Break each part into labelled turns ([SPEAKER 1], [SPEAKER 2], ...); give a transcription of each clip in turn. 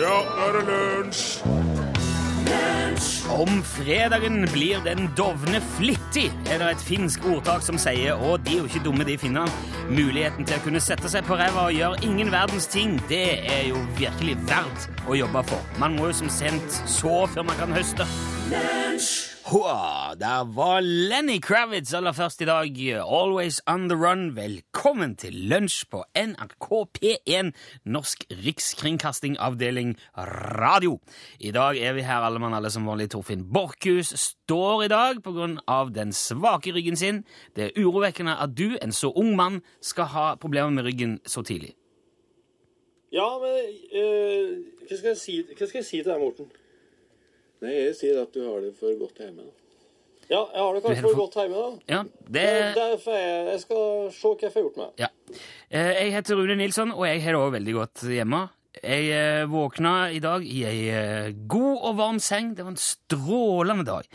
[SPEAKER 1] Ja, nå er det lunsj!
[SPEAKER 2] Om fredagen blir den dovne flittig, er det et finsk ordtak som sier, og de er jo ikke dumme, de finnene. Muligheten til å kunne sette seg på ræva og gjøre ingen verdens ting, det er jo virkelig verdt å jobbe for. Man må jo som sendt så før man kan høste. Hua, der var Lenny Kravitz aller først i dag. Always on the run. Velkommen til lunsj på NRK P1, Norsk rikskringkastingavdeling radio. I dag er vi her alle mann alle som vanlig. Torfinn Borchhus står i dag på grunn av den svake ryggen sin. Det er urovekkende at du, en så ung mann, skal ha problemer med ryggen så tidlig.
[SPEAKER 3] Ja, men øh, hva, skal si, hva skal jeg si til deg, Morten?
[SPEAKER 4] Nei, jeg sier at du har det for godt hjemme. da.
[SPEAKER 3] Ja, jeg har det kanskje for godt hjemme, da.
[SPEAKER 2] Ja, det...
[SPEAKER 3] Derfor jeg, jeg skal se hva jeg får gjort med.
[SPEAKER 2] Ja. Eh, Jeg heter Rune Nilsson, og jeg har det også veldig godt hjemme. Jeg eh, våkna i dag i ei eh, god og varm seng. Det var en strålende dag.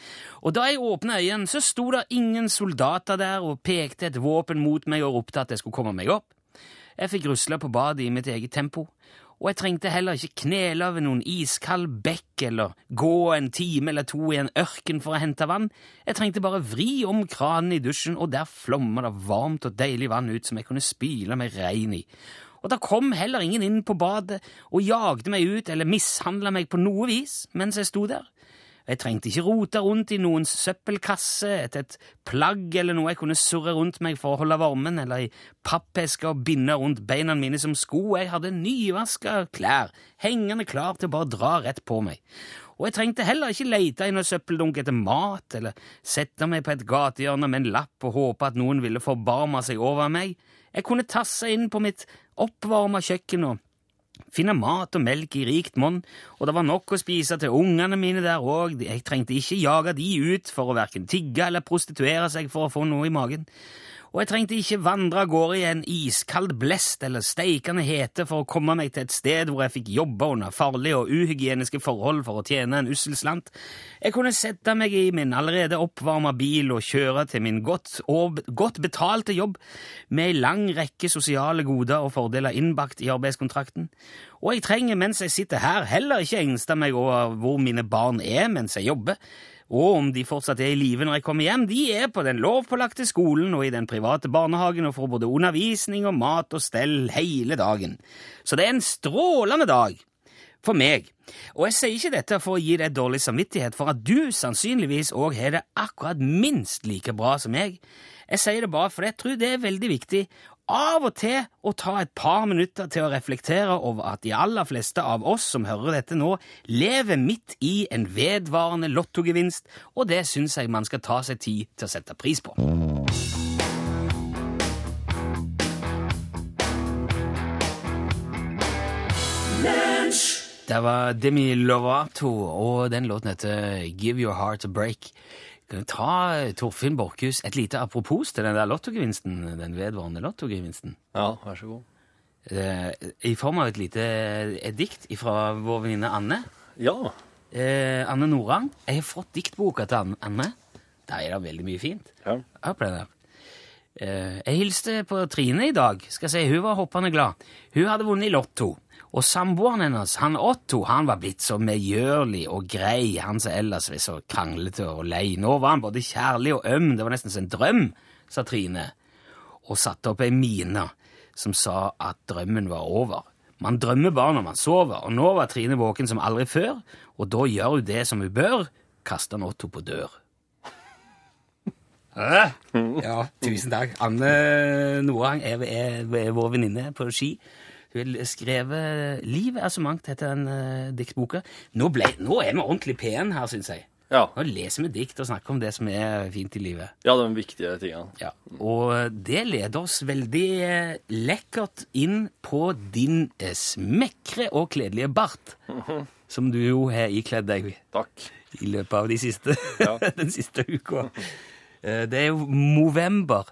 [SPEAKER 2] Og da jeg åpna øynene, så sto det ingen soldater der og pekte et våpen mot meg og ropte at jeg skulle komme meg opp. Jeg fikk rusla på badet i mitt eget tempo. Og jeg trengte heller ikke knele over noen iskald bekk eller gå en time eller to i en ørken for å hente vann. Jeg trengte bare vri om kranen i dusjen, og der flomma det varmt og deilig vann ut som jeg kunne spyle meg rein i. Og da kom heller ingen inn på badet og jagde meg ut eller mishandla meg på noe vis mens jeg sto der. Jeg trengte ikke rote rundt i noens søppelkasse etter et plagg eller noe jeg kunne surre rundt meg for å holde varmen, eller i pappesker og binde rundt beina mine som sko. Jeg hadde nyvaska klær, hengende klar til å bare dra rett på meg. Og jeg trengte heller ikke lete i noen søppeldunk etter mat, eller sette meg på et gatehjørne med en lapp og håpe at noen ville forbarme seg over meg. Jeg kunne tasse inn på mitt oppvarma kjøkken og finne mat og melk i rikt monn, og det var nok å spise til ungene mine der òg, jeg trengte ikke jage de ut for å verken tigge eller prostituere seg for å få noe i magen. Og jeg trengte ikke vandre av gårde i en iskald blest eller steikende hete for å komme meg til et sted hvor jeg fikk jobbe under farlige og uhygieniske forhold for å tjene en ussel slant. Jeg kunne sette meg i min allerede oppvarma bil og kjøre til min godt, og godt betalte jobb med ei lang rekke sosiale goder og fordeler innbakt i arbeidskontrakten. Og jeg trenger mens jeg sitter her heller ikke engste meg over hvor mine barn er mens jeg jobber, og om de fortsatt er i live når jeg kommer hjem. De er på den lovpålagte skolen og i den private barnehagen og får både undervisning og mat og stell hele dagen. Så det er en strålende dag. For meg. Og jeg sier ikke dette for å gi deg dårlig samvittighet, for at du sannsynligvis òg har det akkurat minst like bra som meg. Jeg sier det bare fordi jeg tror det er veldig viktig av og til å ta et par minutter til å reflektere over at de aller fleste av oss som hører dette nå, lever midt i en vedvarende lottogevinst, og det syns jeg man skal ta seg tid til å sette pris på. Det var Demi Lovato, og den låten heter Give Your Heart a Break. Kan du ta Torfinn Borchhus et lite apropos til den der lottogevinsten, den vedvarende lottogevinsten?
[SPEAKER 3] Ja, vær så god.
[SPEAKER 2] Eh, I form av et lite et dikt fra vår venninne Anne.
[SPEAKER 3] Ja.
[SPEAKER 2] Eh, Anne Norang. Jeg har fått diktboka til Anne-. Der er det veldig mye fint.
[SPEAKER 3] ja.
[SPEAKER 2] På den der. Eh, jeg hilste på Trine i dag. Skal si, Hun var hoppende glad. Hun hadde vunnet i Lotto. Og samboeren hennes, han Otto, han var blitt så medgjørlig og grei, han som ellers var så kranglete og lei. Nå var han både kjærlig og øm, det var nesten som en drøm, sa Trine, og satte opp ei mine som sa at drømmen var over. Man drømmer bare når man sover, og nå var Trine våken som aldri før, og da gjør hun det som hun bør, kaster han Otto på dør. Ja, tusen takk. Anne Norang er, er, er vår venninne på ski. Hun har skrevet 'Livet er så mangt', heter den uh, diktboka. Nå, ble, nå er vi ordentlig pen her, syns jeg.
[SPEAKER 3] Ja.
[SPEAKER 2] Nå leser vi dikt og snakker om det som er fint i livet.
[SPEAKER 3] ja, de viktige tingene.
[SPEAKER 2] Ja, Og det leder oss veldig eh, lekkert inn på din eh, smekre og kledelige bart, som du jo har ikledd deg
[SPEAKER 3] Takk.
[SPEAKER 2] i løpet av de siste,
[SPEAKER 3] Ja.
[SPEAKER 2] den siste uka. Eh, Det er jo november.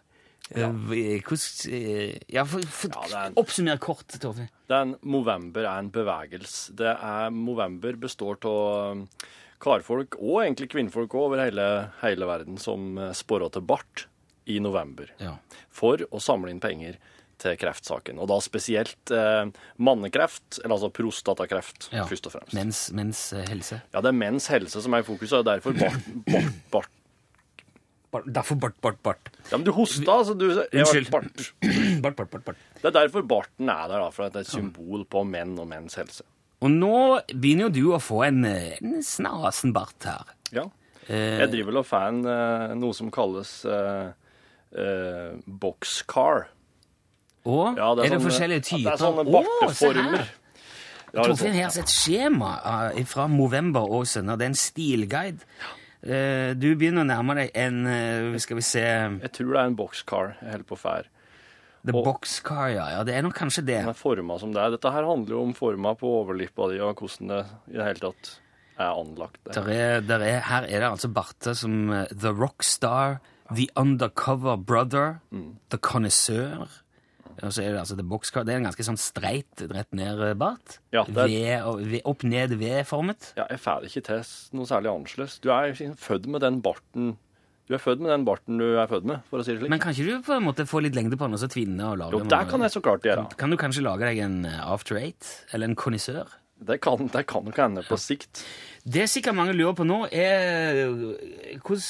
[SPEAKER 2] Eh, Hvordan eh, Ja, for, for,
[SPEAKER 3] Ja, en-
[SPEAKER 2] oppsummer kort, Torfinn.
[SPEAKER 3] Er Movember er en bevegelse. Det er Movember består av um, karfolk, og egentlig kvinnfolk over hele, hele verden, som eh, sporer til bart i november.
[SPEAKER 2] Ja.
[SPEAKER 3] For å samle inn penger til kreftsaken. Og da spesielt eh, mannekreft, eller altså prostatakreft,
[SPEAKER 2] Ja.
[SPEAKER 3] først og fremst.
[SPEAKER 2] Mens, mens helse.
[SPEAKER 3] Ja, det er mens helse som er i fokus, og derfor bart, bart, bart.
[SPEAKER 2] Bart, derfor bart, bart, bart.
[SPEAKER 3] Ja, men du hosta, altså. Du,
[SPEAKER 2] Unnskyld.
[SPEAKER 3] bart.
[SPEAKER 2] Bart, bart, bart, bart.
[SPEAKER 3] Det er derfor barten er der, da, for at det er et symbol på menn og menns helse.
[SPEAKER 2] Og nå begynner jo du å få en, en snasen bart her.
[SPEAKER 3] Ja.
[SPEAKER 2] Eh,
[SPEAKER 3] Jeg driver vel og får en, eh, noe som kalles uh, uh, boxcar.
[SPEAKER 2] Å?
[SPEAKER 3] Ja,
[SPEAKER 2] er, det
[SPEAKER 3] sånne-
[SPEAKER 2] forskjellige
[SPEAKER 3] ja,
[SPEAKER 2] typer?
[SPEAKER 3] Det er sånne
[SPEAKER 2] Å,
[SPEAKER 3] barteformer.
[SPEAKER 2] her!
[SPEAKER 3] Er
[SPEAKER 2] Torfinn har et skjema fra Movember og Sønner. Det er en stilguide. Eh, du begynner å nærme deg en eh, Skal vi se
[SPEAKER 3] Jeg tror det er en boxcar jeg holder på å fære.
[SPEAKER 2] The
[SPEAKER 3] Og-
[SPEAKER 2] Boxcar, ja. ja. Det er nok kanskje det.
[SPEAKER 3] Den er forma som det er. Dette her handler jo om forma på overlippa di, og hvordan det i det hele tatt er anlagt.
[SPEAKER 2] Der er, der er, her er det altså barter som eh, The Rockstar, The Undercover Brother,
[SPEAKER 3] Mm.
[SPEAKER 2] The Connoisseur. Og så er det altså The Boxcar. Det er en ganske sånn streit, rett ned-bart.
[SPEAKER 3] Ja,
[SPEAKER 2] V- og- V- Opp-ned V-formet.
[SPEAKER 3] Ja, jeg får ikke til noe særlig annerledes. Du er født med den barten Du er født med den barten du er født med, for å si det slik.
[SPEAKER 2] Men kan ikke du på en måte få litt lengde på den og så tvinne og lage
[SPEAKER 3] jo, det kan jeg så klart gjøre.
[SPEAKER 2] Kan du kanskje lage deg en eh, After Eight? Eller en Connoisseur?
[SPEAKER 3] Det kan, det kan nok hende på sikt.
[SPEAKER 2] Det sikkert mange lurer på nå, er hvordan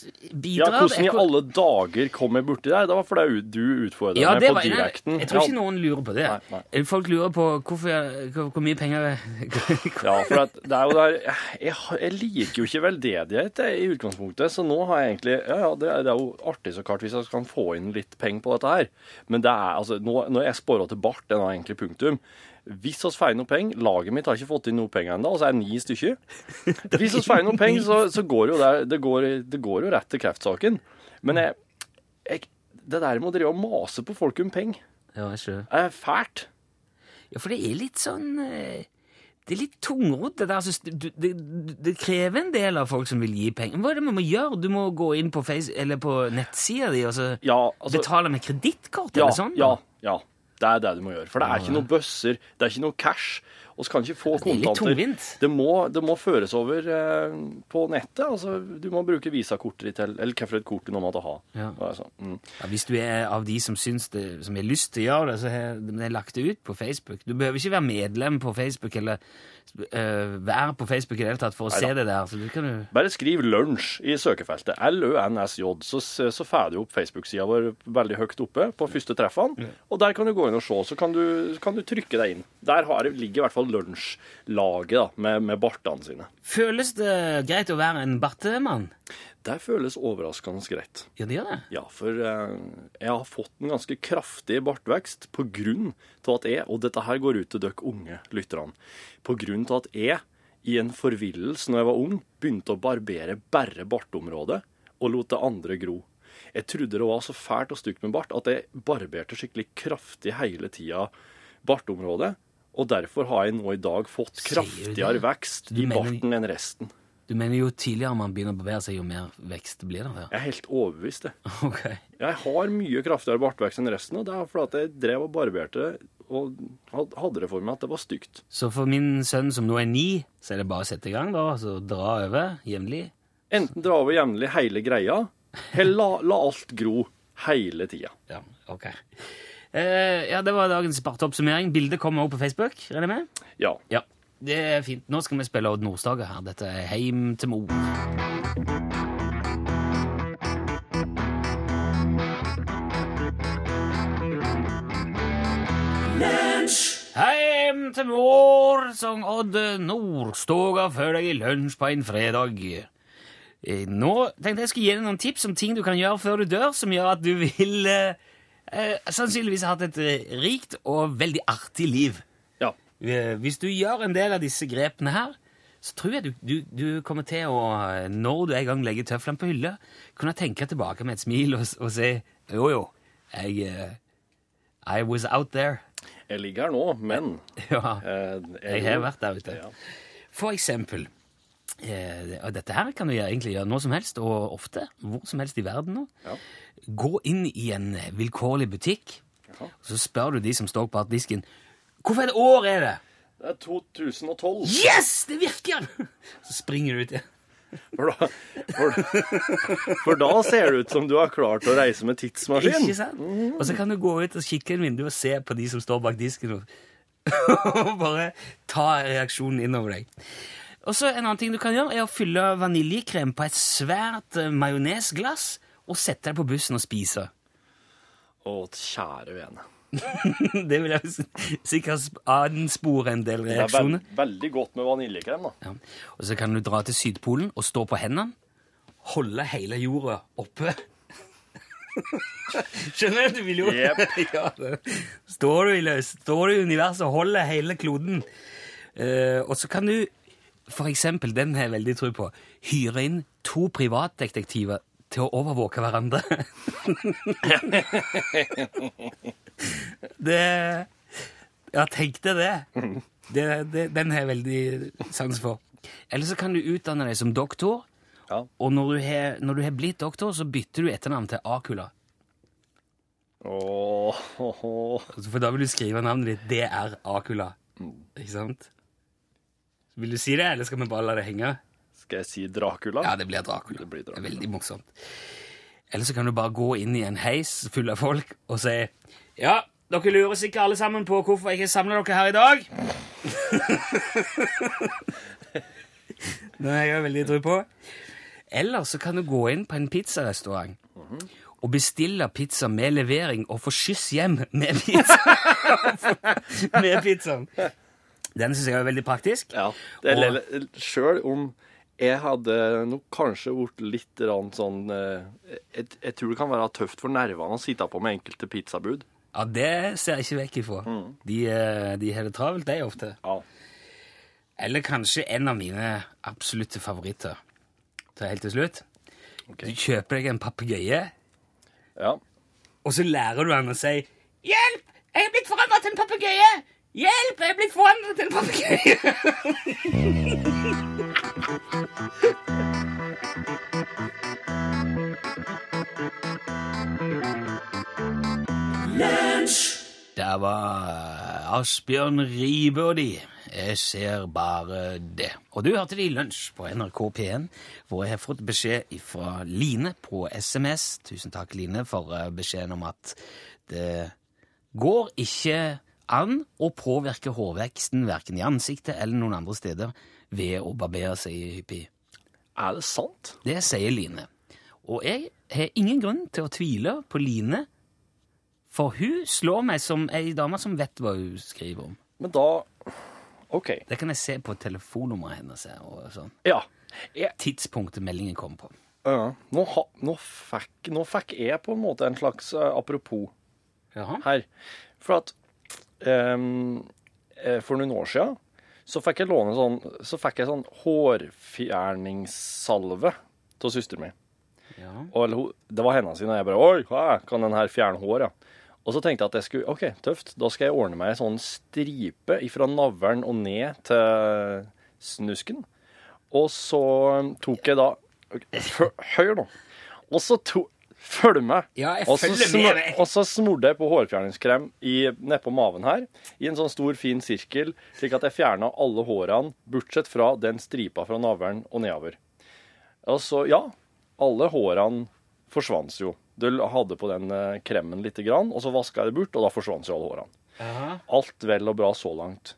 [SPEAKER 3] Ja, Hvordan i alle dager kom jeg borti deg? Det var fordi du utfordra
[SPEAKER 2] Ja,
[SPEAKER 3] meg på direkten.
[SPEAKER 2] jeg tror ikke noen lurer på det.
[SPEAKER 3] Nei, nei.
[SPEAKER 2] Folk lurer på hvorfor, hvor, hvor mye penger
[SPEAKER 3] Ja, for at det er jo der Jeg, jeg liker jo ikke veldedighet jeg, i utgangspunktet, så nå har jeg egentlig Ja, ja, det er, det er jo artig så klart hvis jeg kan få inn litt penger på dette her, men det er altså Nå, når jeg spora til bart, den har egentlig punktum. Hvis vi feier noe penger Laget mitt har ikke fått inn noe penger ennå, altså er ni stykker. Hvis vi feier noe penger, så, så går jo det, det, går, det går jo rett til kreftsaken. Men jeg, jeg, det der med å drive og mase på folk om penger,
[SPEAKER 2] Ja,
[SPEAKER 3] er fælt.
[SPEAKER 2] Ja, for det er litt sånn eh, Det er litt tungrodd, det der. Det, det, det krever en del av folk som vil gi penger. Hva er det man må gjøre? Du må gå inn på, face, på nettsida di og så
[SPEAKER 3] Ja, altså
[SPEAKER 2] betale med kredittkort
[SPEAKER 3] Ja,
[SPEAKER 2] eller sånn?
[SPEAKER 3] ja, ja. Det er det du må gjøre. For det er ikke noe bøsser, det er ikke noe cash. Vi kan ikke få
[SPEAKER 2] er
[SPEAKER 3] kontanter. Det må, det må føres over eh, på nettet. Altså, du må bruke visakortet ditt, eller hvilket kort du nå måtte ha.
[SPEAKER 2] Ja.
[SPEAKER 3] Sånn, mm.
[SPEAKER 2] Ja, hvis du er av de som syns det, som har lyst til å gjøre det, så har er lagt det ut på Facebook. Du behøver ikke være medlem på Facebook eller øh, være på Facebook i det hele tatt for å se det der. Så du kan du...
[SPEAKER 3] Bare skriv 'lunsj' i søkefeltet. L-Ø-N-S-J. Så, så får du opp Facebook-sida vår veldig høyt oppe på første treffene. Og der kan du gå inn og se. Så kan du, kan du trykke deg inn. Der har, ligger i hvert fall lunsjlaget da, med, med bartene sine.
[SPEAKER 2] Føles det greit å være en bartemann?
[SPEAKER 3] Det føles overraskende greit.
[SPEAKER 2] Ja, det gjør det.
[SPEAKER 3] Ja, for eh, jeg har fått en ganske kraftig bartvekst på grunn til at jeg, og dette her går ut til dere unge lytterne, på grunn til at jeg i en forvillelse når jeg var ung, begynte å barbere bare bartområdet og lot det andre gro. Jeg trodde det var så fælt og stygt med bart at jeg barberte skikkelig kraftig hele tida bartområdet, og derfor har jeg nå i dag fått kraftigere vekst i barten enn resten.
[SPEAKER 2] Du mener jo tidligere man begynner å bevege seg, jo mer vekst blir det?
[SPEAKER 3] Jeg er helt overbevist, det.
[SPEAKER 2] Okay. Ok.
[SPEAKER 3] Jeg har mye kraftigere bartvekst enn resten, og det er fordi jeg drev og barberte og hadde det for meg at det var stygt.
[SPEAKER 2] Så for min sønn som nå er ni, så er det bare å sette i gang, da? Altså dra over jevnlig?
[SPEAKER 3] Enten dra over jevnlig hele greia, eller la, la alt gro hele tida.
[SPEAKER 2] Ja, ok. Eh, ja, det var dagens barteoppsummering. Bildet kommer også på Facebook, regner jeg med?
[SPEAKER 3] Ja.
[SPEAKER 2] Ja, det er fint. Nå skal vi spille Odd Nordstoga her. Dette er Heim til mor. Heim til mor, sang Odd Nordstoga før deg i lunsj på en fredag. Eh, Nå tenkte jeg skulle gi deg noen tips om ting du kan gjøre før du dør, som gjør at du vil eh, eh, sannsynligvis ha hatt et rikt og veldig artig liv. Eh, Hvis du gjør en del av disse grepene her, så tror jeg du, du, du kommer til å, eh, når du en gang legger tøflene på hylla, kunne tenke tilbake med et smil og, og si jo, jo, jeg eh, I was out there.
[SPEAKER 3] Jeg ligger her nå, men
[SPEAKER 2] Ja,
[SPEAKER 3] jeg,
[SPEAKER 2] jeg har vært der ute.
[SPEAKER 3] Ja.
[SPEAKER 2] For eksempel Og dette her kan du egentlig gjøre når som helst, og ofte. Hvor som helst i verden nå.
[SPEAKER 3] Ja.
[SPEAKER 2] Gå inn i en vilkårlig butikk,
[SPEAKER 3] Jaha.
[SPEAKER 2] og så spør du de som står på disken Hvorfor et år er det?
[SPEAKER 3] Det er 2012.
[SPEAKER 2] Yes! Det virker! Så springer du ut. igjen.
[SPEAKER 3] For da, for, for da ser det ut som du har klart å reise med tidsmaskin.
[SPEAKER 2] Ikke sant? Og så kan du gå ut og kikke inn vinduet og se på de som står bak disken, og og bare ta reaksjonen innover deg. Og så En annen ting du kan gjøre, er å fylle vaniljekrem på et svært eh, majonesglass og sette det på bussen og spise.
[SPEAKER 3] Å, kjære vene.
[SPEAKER 2] Det vil jeg sikkert anspore en del
[SPEAKER 3] Det er
[SPEAKER 2] reaksjoner.
[SPEAKER 3] veldig godt med vaniljekrem, da.
[SPEAKER 2] Ja. Og så kan du dra til Sydpolen og stå på hendene, holde hele jorda oppe. Skjønner du? Du vil jo
[SPEAKER 3] yep.
[SPEAKER 2] ja. Står du i løs, står du i universet og holder hele kloden. Uh, og så kan du, for eksempel, den har jeg veldig tro på, hyre inn to privatdetektiver til å overvåke hverandre. det Ja, tenk deg det. det, det den har jeg veldig sans for. Eller så kan du utdanne deg som doktor,
[SPEAKER 3] Ja.
[SPEAKER 2] og når du har, når du har blitt doktor, så bytter du etternavn til Akula.
[SPEAKER 3] Oh, åh.
[SPEAKER 2] Altså, For da vil du skrive navnet ditt DR Akula. Ikke sant? Vil du si det, eller skal vi bare la det henge?
[SPEAKER 3] Skal jeg si Dracula?
[SPEAKER 2] Ja, det blir Dracula.
[SPEAKER 3] Det blir Dracula.
[SPEAKER 2] er veldig morsomt. Eller så kan du bare gå inn i en heis full av folk og si Ja, dere lurer sikkert alle sammen på hvorfor jeg ikke samler dere her i dag. Det har jeg veldig tro på. Eller så kan du gå inn på en pizzarestaurant og bestille pizza med levering og få skyss hjem med pizza. med pizzaen. Den syns jeg er veldig praktisk.
[SPEAKER 3] Ja. Det
[SPEAKER 2] Og-
[SPEAKER 3] er Sjøl om jeg hadde nok kanskje blitt litt sånn eh, jeg, jeg tror det kan være tøft for nervene å sitte på med enkelte pizzabud.
[SPEAKER 2] Ja, det ser jeg ikke vekk ifra. De, eh, de har det travelt, de ofte.
[SPEAKER 3] Ja.
[SPEAKER 2] Eller kanskje en av mine absolutte favoritter. Så helt til slutt.
[SPEAKER 3] Okay.
[SPEAKER 2] Du kjøper deg en papegøye,
[SPEAKER 3] ja.
[SPEAKER 2] og så lærer du han å si 'Hjelp! Jeg er blitt forandret til en papegøye!' 'Hjelp! Jeg er blitt forandret til en papegøye!' Der var Asbjørn Ribe og de. Jeg ser bare det. Og du hørte det i lunsj på NRK P1, hvor jeg har fått beskjed fra Line på SMS. Tusen takk, Line, for eh, beskjeden om at det går ikke an å påvirke hårveksten verken i ansiktet eller noen andre steder ved å barbere seg hyppig.
[SPEAKER 3] Er det sant?
[SPEAKER 2] Det sier Line. Og jeg har ingen grunn til å tvile på Line, for hun slår meg som ei dame som vet hva hun skriver om.
[SPEAKER 3] Men da OK.
[SPEAKER 2] Det kan jeg se på telefonnummeret hennes og sånn.
[SPEAKER 3] Ja. Jeg,
[SPEAKER 2] Tidspunktet meldingen kom på.
[SPEAKER 3] ja. nå, ha, nå, fikk, nå fikk jeg på en måte en slags uh, apropos
[SPEAKER 2] Jaha.
[SPEAKER 3] her. For at eh, For noen år siden så fikk jeg låne sånn Så fikk jeg sånn hårfjerningssalve av søsteren min.
[SPEAKER 2] Ja.
[SPEAKER 3] Og det var hennes sine. jeg bare Oi, hva, kan den her fjerne hår, ja? Og så tenkte jeg at jeg skulle OK, tøft. Da skal jeg ordne meg en sånn stripe fra navlen og ned til snusken. Og så tok jeg da Hør nå. Og så to, Følg med.
[SPEAKER 2] Ja, jeg
[SPEAKER 3] og, så
[SPEAKER 2] følger med
[SPEAKER 3] og så smurte jeg på hårfjerningskrem nedpå maven her, i en sånn stor, fin sirkel, slik at jeg fjerna alle hårene, bortsett fra den stripa fra navlen og nedover. Og så, ja, alle hårene forsvant jo. Du hadde på den eh, kremen lite grann, og så vaska jeg det bort, og da forsvant jo alle hårene.
[SPEAKER 2] Aha.
[SPEAKER 3] Alt vel og bra så langt.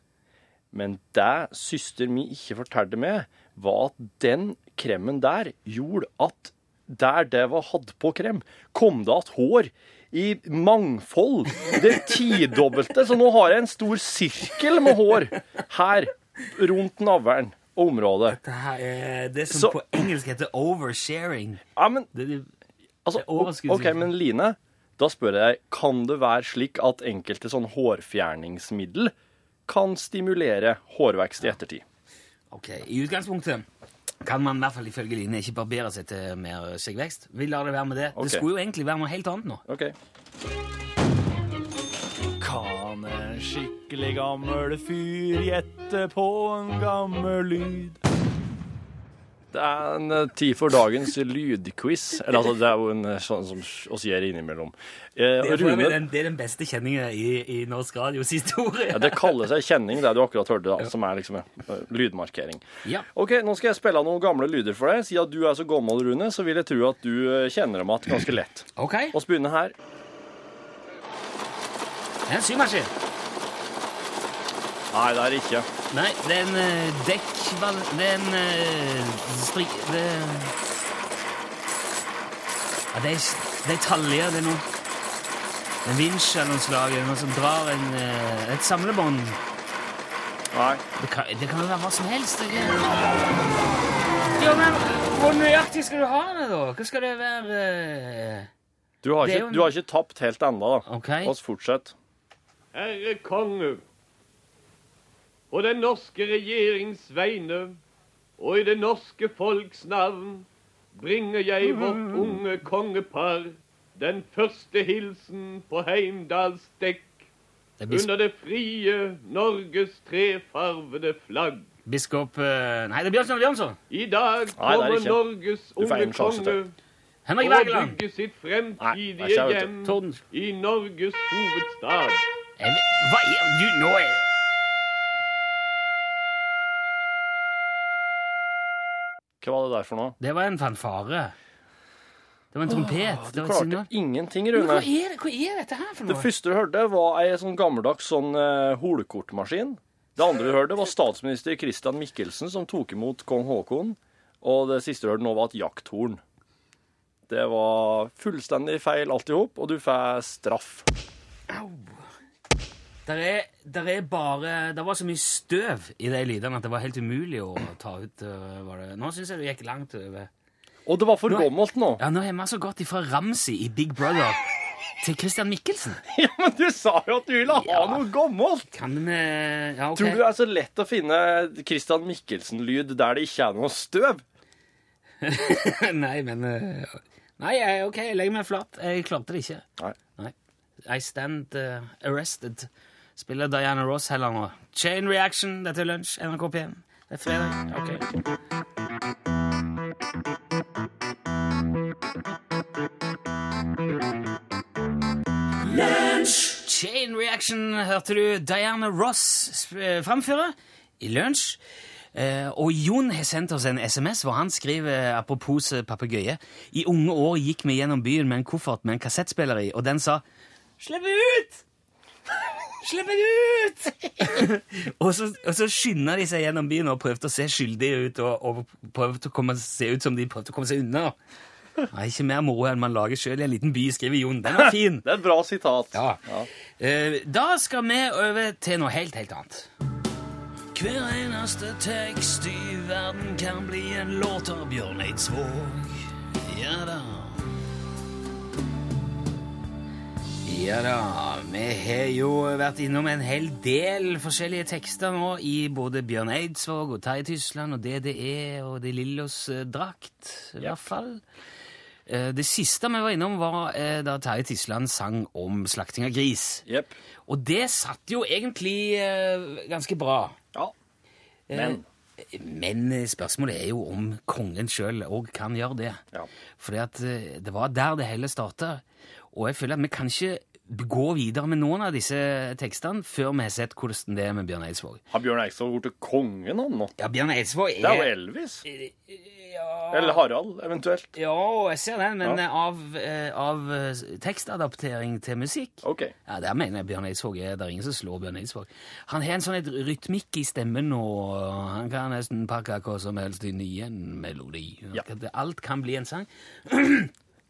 [SPEAKER 3] Men det søster mi ikke fortalte meg, var at den kremen der gjorde at der det var hatt på krem, kom det igjen hår i mangfold. Det tidobbelte. Så nå har jeg en stor sirkel med hår her rundt navlen og området.
[SPEAKER 2] Det her er det som
[SPEAKER 3] Så-
[SPEAKER 2] på engelsk heter oversharing.
[SPEAKER 3] Ja, men
[SPEAKER 2] Det, det,
[SPEAKER 3] Altså, OK, men Line, da spør jeg kan det være slik at enkelte sånn hårfjerningsmiddel kan stimulere hårvekst i ettertid?
[SPEAKER 2] ok, I utgangspunktet kan man i hvert fall ifølge Line ikke barbere seg til mer skjeggvekst. Vi lar det være med det.
[SPEAKER 3] Okay.
[SPEAKER 2] Det skulle jo egentlig være noe helt annet nå.
[SPEAKER 3] OK.
[SPEAKER 1] Kan en skikkelig gammel fyr gjette på en gammel lyd?
[SPEAKER 3] Det er en eh, tid for dagens lydquiz. Eller altså, det er jo en eh, sånn som oss gjør innimellom. Eh,
[SPEAKER 2] Det er,
[SPEAKER 3] Rune,
[SPEAKER 2] den, det er den beste kjenninga i, i norsk radios historie.
[SPEAKER 3] ja, det kaller seg kjenning, det du akkurat hørte, da, som er liksom eh, lydmarkering.
[SPEAKER 2] Ja.
[SPEAKER 3] Ok, nå skal jeg spille noen gamle lyder for deg. Siden du er så gammel, Rune, så vil jeg tro at du kjenner dem igjen ganske lett.
[SPEAKER 2] OK.
[SPEAKER 3] Vi begynner her.
[SPEAKER 2] Er en symaskin.
[SPEAKER 3] Nei, det er det ikke.
[SPEAKER 2] Nei, det er en uh, dekkball... Det er en uh, stri... Det er ja, det er, det er taljer. Det er noe En vinsj eller noe slag. Noe som drar en, eh, et samlebånd.
[SPEAKER 3] Nei.
[SPEAKER 2] Det kan, det kan jo være hva som helst. Ikke? Ja, men hvor nøyaktig skal du ha det, da? Hva skal det være eh?
[SPEAKER 3] Du har
[SPEAKER 2] Det
[SPEAKER 3] ikke,
[SPEAKER 2] jo en-
[SPEAKER 3] du har ikke tapt helt ennå, da.
[SPEAKER 2] OK.
[SPEAKER 3] La oss fortsette.
[SPEAKER 5] Herre konge, på den norske regjerings vegne og i det norske folks navn bringer jeg vårt unge kongepar den første hilsen på Heimdals dekk
[SPEAKER 2] er
[SPEAKER 5] under det frie Norges trefarvede flagg.
[SPEAKER 2] biskop eh, Nei, det er Bjørnson Bjørnson.
[SPEAKER 5] I dag
[SPEAKER 3] er
[SPEAKER 5] kommer
[SPEAKER 3] nei,
[SPEAKER 5] Norges unge konge
[SPEAKER 2] Henrik Wergeland.
[SPEAKER 5] bygge sitt fremtidige hjem i Norges hovedstad.
[SPEAKER 2] Hva er du nå er
[SPEAKER 3] Hva var det der for noe?
[SPEAKER 2] Det var en fanfare. Det var en trompet.
[SPEAKER 3] Du
[SPEAKER 2] det var
[SPEAKER 3] klarte
[SPEAKER 2] signal.
[SPEAKER 3] ingenting,
[SPEAKER 2] Rune. Hva er, det? Hva er dette her for noe?
[SPEAKER 3] Det første du hørte, var ei sånn gammeldags sånn uh, holekortmaskin. Det andre du hørte, var statsminister Christian Michelsen som tok imot kong Haakon. Og det siste du hørte nå, var et jakthorn. Det var fullstendig feil alt i hop, og du får straff.
[SPEAKER 2] Au. Der er, der er bare Det var så mye støv i de lydene at det var helt umulig å ta ut. Var det. Nå syns jeg du gikk langt over.
[SPEAKER 3] Og det var for
[SPEAKER 2] Nå-
[SPEAKER 3] gammelt nå.
[SPEAKER 2] Ja, Nå har vi altså gått ifra Ramsi i Big Brother til Christian Michelsen.
[SPEAKER 3] Ja, men du sa jo at du ville ha
[SPEAKER 2] Ja.
[SPEAKER 3] noe gammelt!
[SPEAKER 2] Kan vi Ja, OK.
[SPEAKER 3] Tror du det er så lett å finne Christian Michelsen-lyd der det ikke er noe støv?
[SPEAKER 2] Nei, men øh, Nei, OK, jeg legger meg flat. Jeg klarte det ikke.
[SPEAKER 3] Nei.
[SPEAKER 2] I stand uh, arrested. Spiller Diana Ross heller nå. Chain Reaction, dette er lunsj, NRK P1. Det er fredag. Ok. Chain Reaction hørte du Diana Ross eh, framføre i lunsj. Eh, og Jon har sendt oss en SMS hvor han skriver apropos eh, papegøye. I unge år gikk vi gjennom byen med en koffert med en kassettspiller i, og den sa Slipp ut! Slipp meg ut! og, så, og så skynda de seg gjennom byen og prøvde å se skyldige ut og, og prøvde å komme, se ut som de prøvde å komme seg unna. Nei, ikke mer moro enn man lager sjøl i en liten by, skriver Jon. Den var fin.
[SPEAKER 3] Det er et bra sitat.
[SPEAKER 2] Ja. Eh, da skal vi over til noe helt, helt annet. Hver eneste tekst i verden kan bli en låt av Bjørn Eidsvåg. Ja da. Ja da. Vi har jo vært innom en hel del forskjellige tekster nå i både Bjørn Eidsvåg og Terje Tysland og DDE og De Lillos eh, drakt, i hvert fall. Eh, Det siste vi var innom, var eh, da Terje Tysland sang om slakting av gris.
[SPEAKER 3] Yep.
[SPEAKER 2] Og det satt jo egentlig ganske bra.
[SPEAKER 3] Ja. Men
[SPEAKER 2] Men spørsmålet er jo om kongen sjøl òg kan gjøre det.
[SPEAKER 3] Ja.
[SPEAKER 2] Fordi at det var der det hele starta. Og jeg føler at vi kan ikke gå videre med noen av disse tekstene før vi har sett hvordan det er med Bjørn Eidsvåg.
[SPEAKER 3] Har Bjørn Eidsvåg blitt kongen, han nå?
[SPEAKER 2] Ja, Bjørn Eidsvåg er...
[SPEAKER 3] Det er jo Elvis.
[SPEAKER 2] ja,
[SPEAKER 3] Eller Harald, eventuelt.
[SPEAKER 2] ja, jeg ser den, men
[SPEAKER 3] Ja.
[SPEAKER 2] av, eh, av eh, tekstadaptering til musikk
[SPEAKER 3] OK.
[SPEAKER 2] Ja, Der mener jeg Bjørn Eidsvåg er Det er ingen som slår Bjørn Eidsvåg. Han har en sånn et rytmikk i stemmen, og han kan nesten pakke hva som helst inn i en melodi.
[SPEAKER 3] Ja.
[SPEAKER 2] Alt kan bli en sang.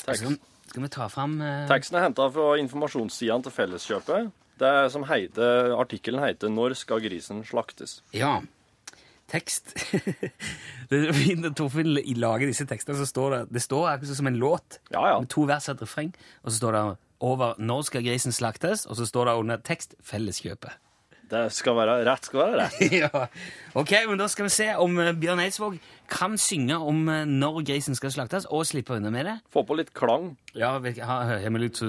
[SPEAKER 3] Takk.
[SPEAKER 2] Skal, skal vi ta fram eh,
[SPEAKER 3] Teksten er henta fra informasjonssidene til Felleskjøpet. Det er som heter, Artikkelen heter 'Når skal grisen slaktes'?
[SPEAKER 2] Ja. Tekst. Torfinn lager disse tekstene, så står det Det står akkurat som en låt.
[SPEAKER 3] Ja, ja.
[SPEAKER 2] Med to vers og et refreng. Og så står det over 'Når skal grisen slaktes?' og så står det under tekst 'Felleskjøpet'.
[SPEAKER 3] Det skal være rett skal være rett.
[SPEAKER 2] ja. Ok, men da skal vi se om eh, Bjørn Eidsvåg kan synge om eh, når grisen skal slaktes, og slippe unna med det.
[SPEAKER 3] Få på litt klang.
[SPEAKER 2] Ja, har vi litt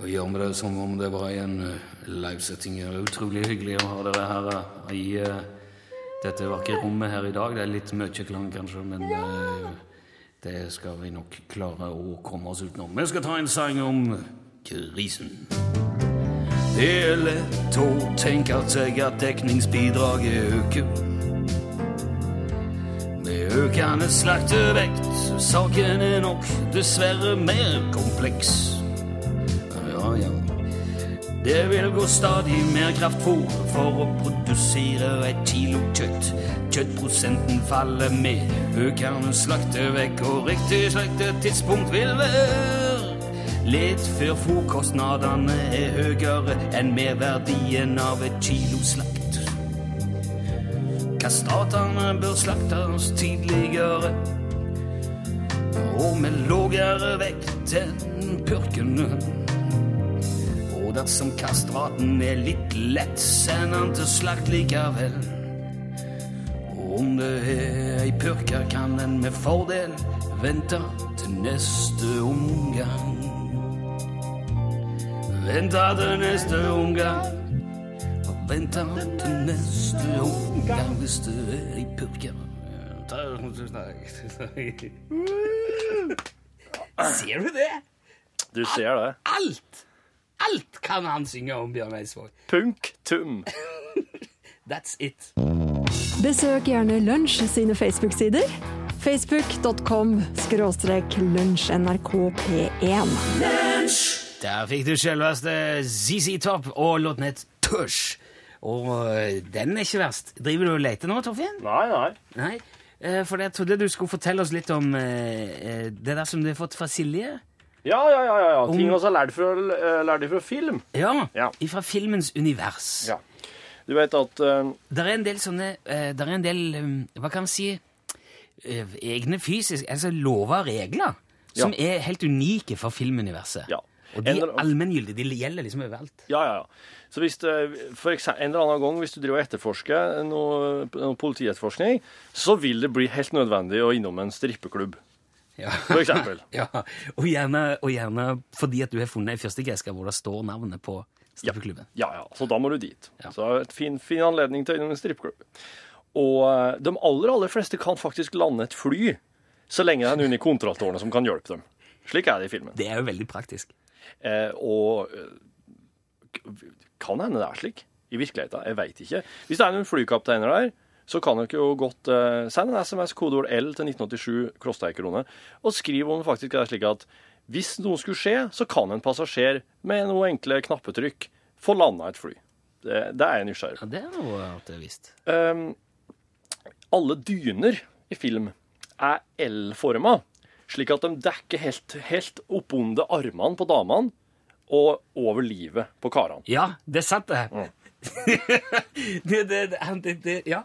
[SPEAKER 2] å gjøre med det som om det var en uh, livesetting. Det er utrolig hyggelig å ha dere her i, dette vakre rommet her i dag. Det er litt mye klang, kanskje, men eh, det skal vi nok klare å komme oss utenom. Vi skal ta en sang om krisen. Det er lett å tenke seg at dekningsbidraget øker. Med økende slaktevekt, saken er nok dessverre mer kompleks. Ja, ja. Det vil gå stadig mer kraftfôr for å produsere et kilo kjøtt. Kjøttprosenten faller med økende slaktevekt, og riktig slaktetidspunkt vil være litt før fòrkostnadene er høyere enn merverdien av et kilo slakt. Kastratene bør slaktes tidligere og med lågere vekt enn purkene. Og dersom kastraten er litt lett, send han til slakt likevel. Og om det er ei purke, kan en med fordel vente til neste omgang. Vente til neste omgang. Og venta til neste omgang hvis du er i purken. Ser du det?
[SPEAKER 3] Du ser det.
[SPEAKER 2] Alt! Alt kan han synge om, Bjørn Eidsvåg.
[SPEAKER 3] Punktum.
[SPEAKER 2] That's it.
[SPEAKER 6] Besøk gjerne Lunsj sine Facebook-sider. Facebook.com skråstrek lunsjnrkp1.
[SPEAKER 2] Der fikk du selveste ZZ Top og låten het Tush. Og øh, den er ikke verst. Driver du og leter nå, Torfinn?
[SPEAKER 3] Nei, nei.
[SPEAKER 2] Nei, eh, for jeg trodde du skulle fortelle oss litt om eh, eh, det der som du har fått fra Silje.
[SPEAKER 3] Ja, ja, ja. ja, ja.
[SPEAKER 2] Om-
[SPEAKER 3] Ting vi har lært fra, eh, lært fra film.
[SPEAKER 2] Ja,
[SPEAKER 3] Ja.
[SPEAKER 2] fra filmens univers.
[SPEAKER 3] Ja. Du vet at uh...
[SPEAKER 2] Det er en del sånne eh, Der er en del Hva kan man si eh, Egne fysiske Altså lover og regler som er helt unike for filmuniverset.
[SPEAKER 3] Ja.
[SPEAKER 2] Og de er allmenngyldige. De gjelder liksom overalt.
[SPEAKER 3] Ja, ja, ja. Så hvis det, for eksempel, en eller annen gang hvis du driver og etterforsker noe, noe politietterforskning, så vil det bli helt nødvendig å innom en strippeklubb,
[SPEAKER 2] Ja.
[SPEAKER 3] for eksempel.
[SPEAKER 2] ja. Og, gjerne, og gjerne fordi at du har funnet ei fyrstikkeske hvor det står navnet på strippeklubben.
[SPEAKER 3] Ja, ja, så da må du dit.
[SPEAKER 2] Ja.
[SPEAKER 3] Så et fin, fin anledning til å innom en strippeklubb. Og eh, de aller, aller fleste kan faktisk lande et fly, så lenge det er noen i kontrolltårnet som kan hjelpe dem. Slik er det i filmen.
[SPEAKER 2] Det er jo veldig praktisk.
[SPEAKER 3] Eh, og eh, kan hende det er slik i virkeligheten. Jeg veit ikke. Hvis det er noen flykapteiner der, så kan dere jo godt eh, sende en SMS, kodeord L til 1987, koster krone, og skriv om det faktisk er slik at hvis noe skulle skje, så kan en passasjer med noe enkle knappetrykk få landa et fly. Det, det er jeg nysgjerrig på.
[SPEAKER 2] Ja, Det er noe at det er visst.
[SPEAKER 3] Um, alle dyner i film er L-forma, slik at de dekker helt, helt oppunder armene på damene og over livet på karene.
[SPEAKER 2] Ja, det er sant, det. det, det, det, det, det ja.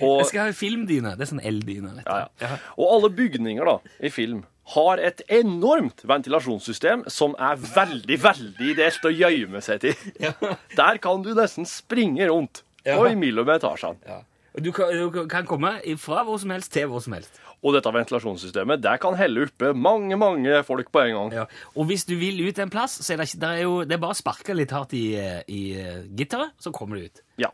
[SPEAKER 3] Og,
[SPEAKER 2] Jeg skal ha filmdyne. Det er sånn eldyne. vet du.
[SPEAKER 3] ja, ja. og alle bygninger da, i film har et enormt ventilasjonssystem som er veldig, veldig ideelt å gjemme seg til. Der kan du nesten springe rundt
[SPEAKER 2] Ja.
[SPEAKER 3] og imellom etasjene.
[SPEAKER 2] Ja. Du kan, du kan komme fra hvor som helst til hvor som helst.
[SPEAKER 3] Og dette ventilasjonssystemet det kan helle oppe mange, mange folk på en gang.
[SPEAKER 2] Ja. Og hvis du vil ut en plass, så er det, ikke, det er jo, det er bare å sparke litt hardt i, i eh, gitteret, så kommer du ut.
[SPEAKER 3] Ja.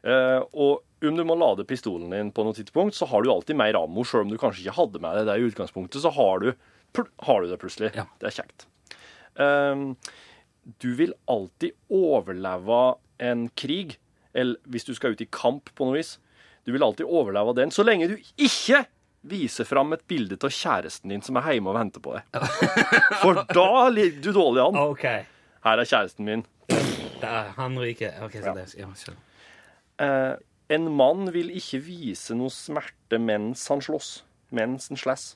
[SPEAKER 3] Eh, og om du må lade pistolen din på noe tidspunkt, så har du alltid mer ammo, selv om du kanskje ikke hadde med deg det i utgangspunktet, så har du, har du det plutselig.
[SPEAKER 2] Ja.
[SPEAKER 3] Det er kjekt. Eh, du vil alltid overleve en krig, eller hvis du skal ut i kamp på noe vis, du vil alltid overleve den, så lenge du ikke viser fram et bilde av kjæresten din som er hjemme og venter på deg. For da ligger du dårlig an.
[SPEAKER 2] Okay.
[SPEAKER 3] Her er kjæresten min.
[SPEAKER 2] Der, han ryker. Okay, så
[SPEAKER 3] Ja.
[SPEAKER 2] det, ja.
[SPEAKER 3] Eh, en mann vil ikke vise noe smerte mens han slåss, mens han slåss.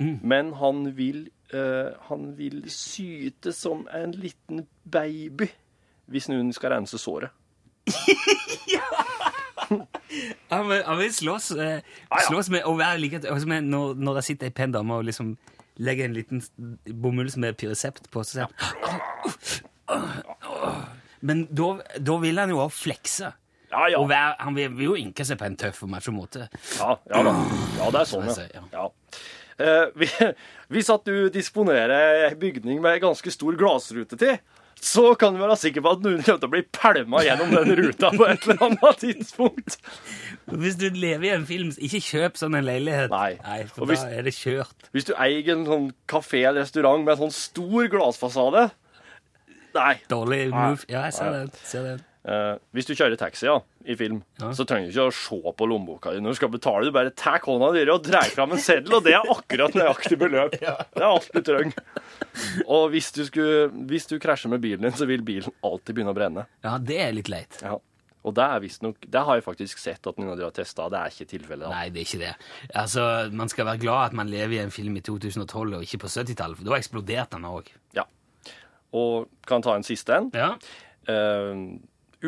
[SPEAKER 3] Men han vil, eh, han vil syte som en liten baby hvis noen skal rense såret.
[SPEAKER 2] Han vil, han vil slåss, eh, slåss med å være like altså med når, når det sitter ei pen dame og liksom legger en liten bomull med pyresept på, så sier han Men da, vil han jo også flekse.
[SPEAKER 3] Ja, ja.
[SPEAKER 2] Og være, han vil, vil jo ynke seg på en tøff og macho måte.
[SPEAKER 3] Ja, ja. Ja, det er sånn, ja.
[SPEAKER 2] ja.
[SPEAKER 3] ja. Eh, hvis at du disponerer ei bygning med ganske stor glassrute til, så kan du være sikker på at noen kommer til å bli pælma gjennom den ruta på et eller annet tidspunkt.
[SPEAKER 2] Hvis du lever i en film, ikke kjøp sånn en leilighet.
[SPEAKER 3] Nei.
[SPEAKER 2] Nei
[SPEAKER 3] for hvis-
[SPEAKER 2] da er det kjørt.
[SPEAKER 3] Hvis du eier en sånn kafé eller restaurant med en sånn stor glassfasade Nei.
[SPEAKER 2] Dårlig move. Ja, jeg ser den. Ser den.
[SPEAKER 3] Eh, hvis du kjører taxi ja, i film,
[SPEAKER 2] Ja.
[SPEAKER 3] så trenger du ikke å se på lommeboka di når du skal betale. Du bare tar hånda di og drar fram en seddel, og det er akkurat nøyaktig beløp. Det er alt du trenger. Og hvis du, skulle, hvis du krasjer med bilen din, så vil bilen alltid begynne å brenne.
[SPEAKER 2] Ja, det er litt leit.
[SPEAKER 3] Ja. Og det er visstnok Det har jeg faktisk sett at noen av de har testa. Det er ikke tilfellet.
[SPEAKER 2] Nei, det er ikke det. Altså, Man skal være glad at man lever i en film i 2012 og ikke på 70-tallet, for da eksploderte den òg.
[SPEAKER 3] Ja. Og kan ta en siste en.
[SPEAKER 2] Ja.
[SPEAKER 3] Eh,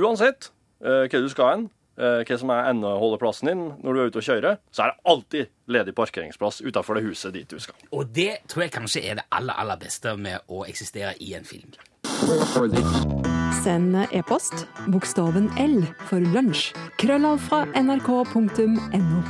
[SPEAKER 3] uansett eh, hva du skal hen, eh, hva som er endeholdeplassen din når du er ute og kjører, så er det alltid ledig parkeringsplass utenfor det huset dit du skal.
[SPEAKER 2] Og det tror jeg kanskje er det aller, aller beste med å eksistere i en film.
[SPEAKER 6] Send e-post bokstaven L for lunsj. Krøllav fra nrk.no.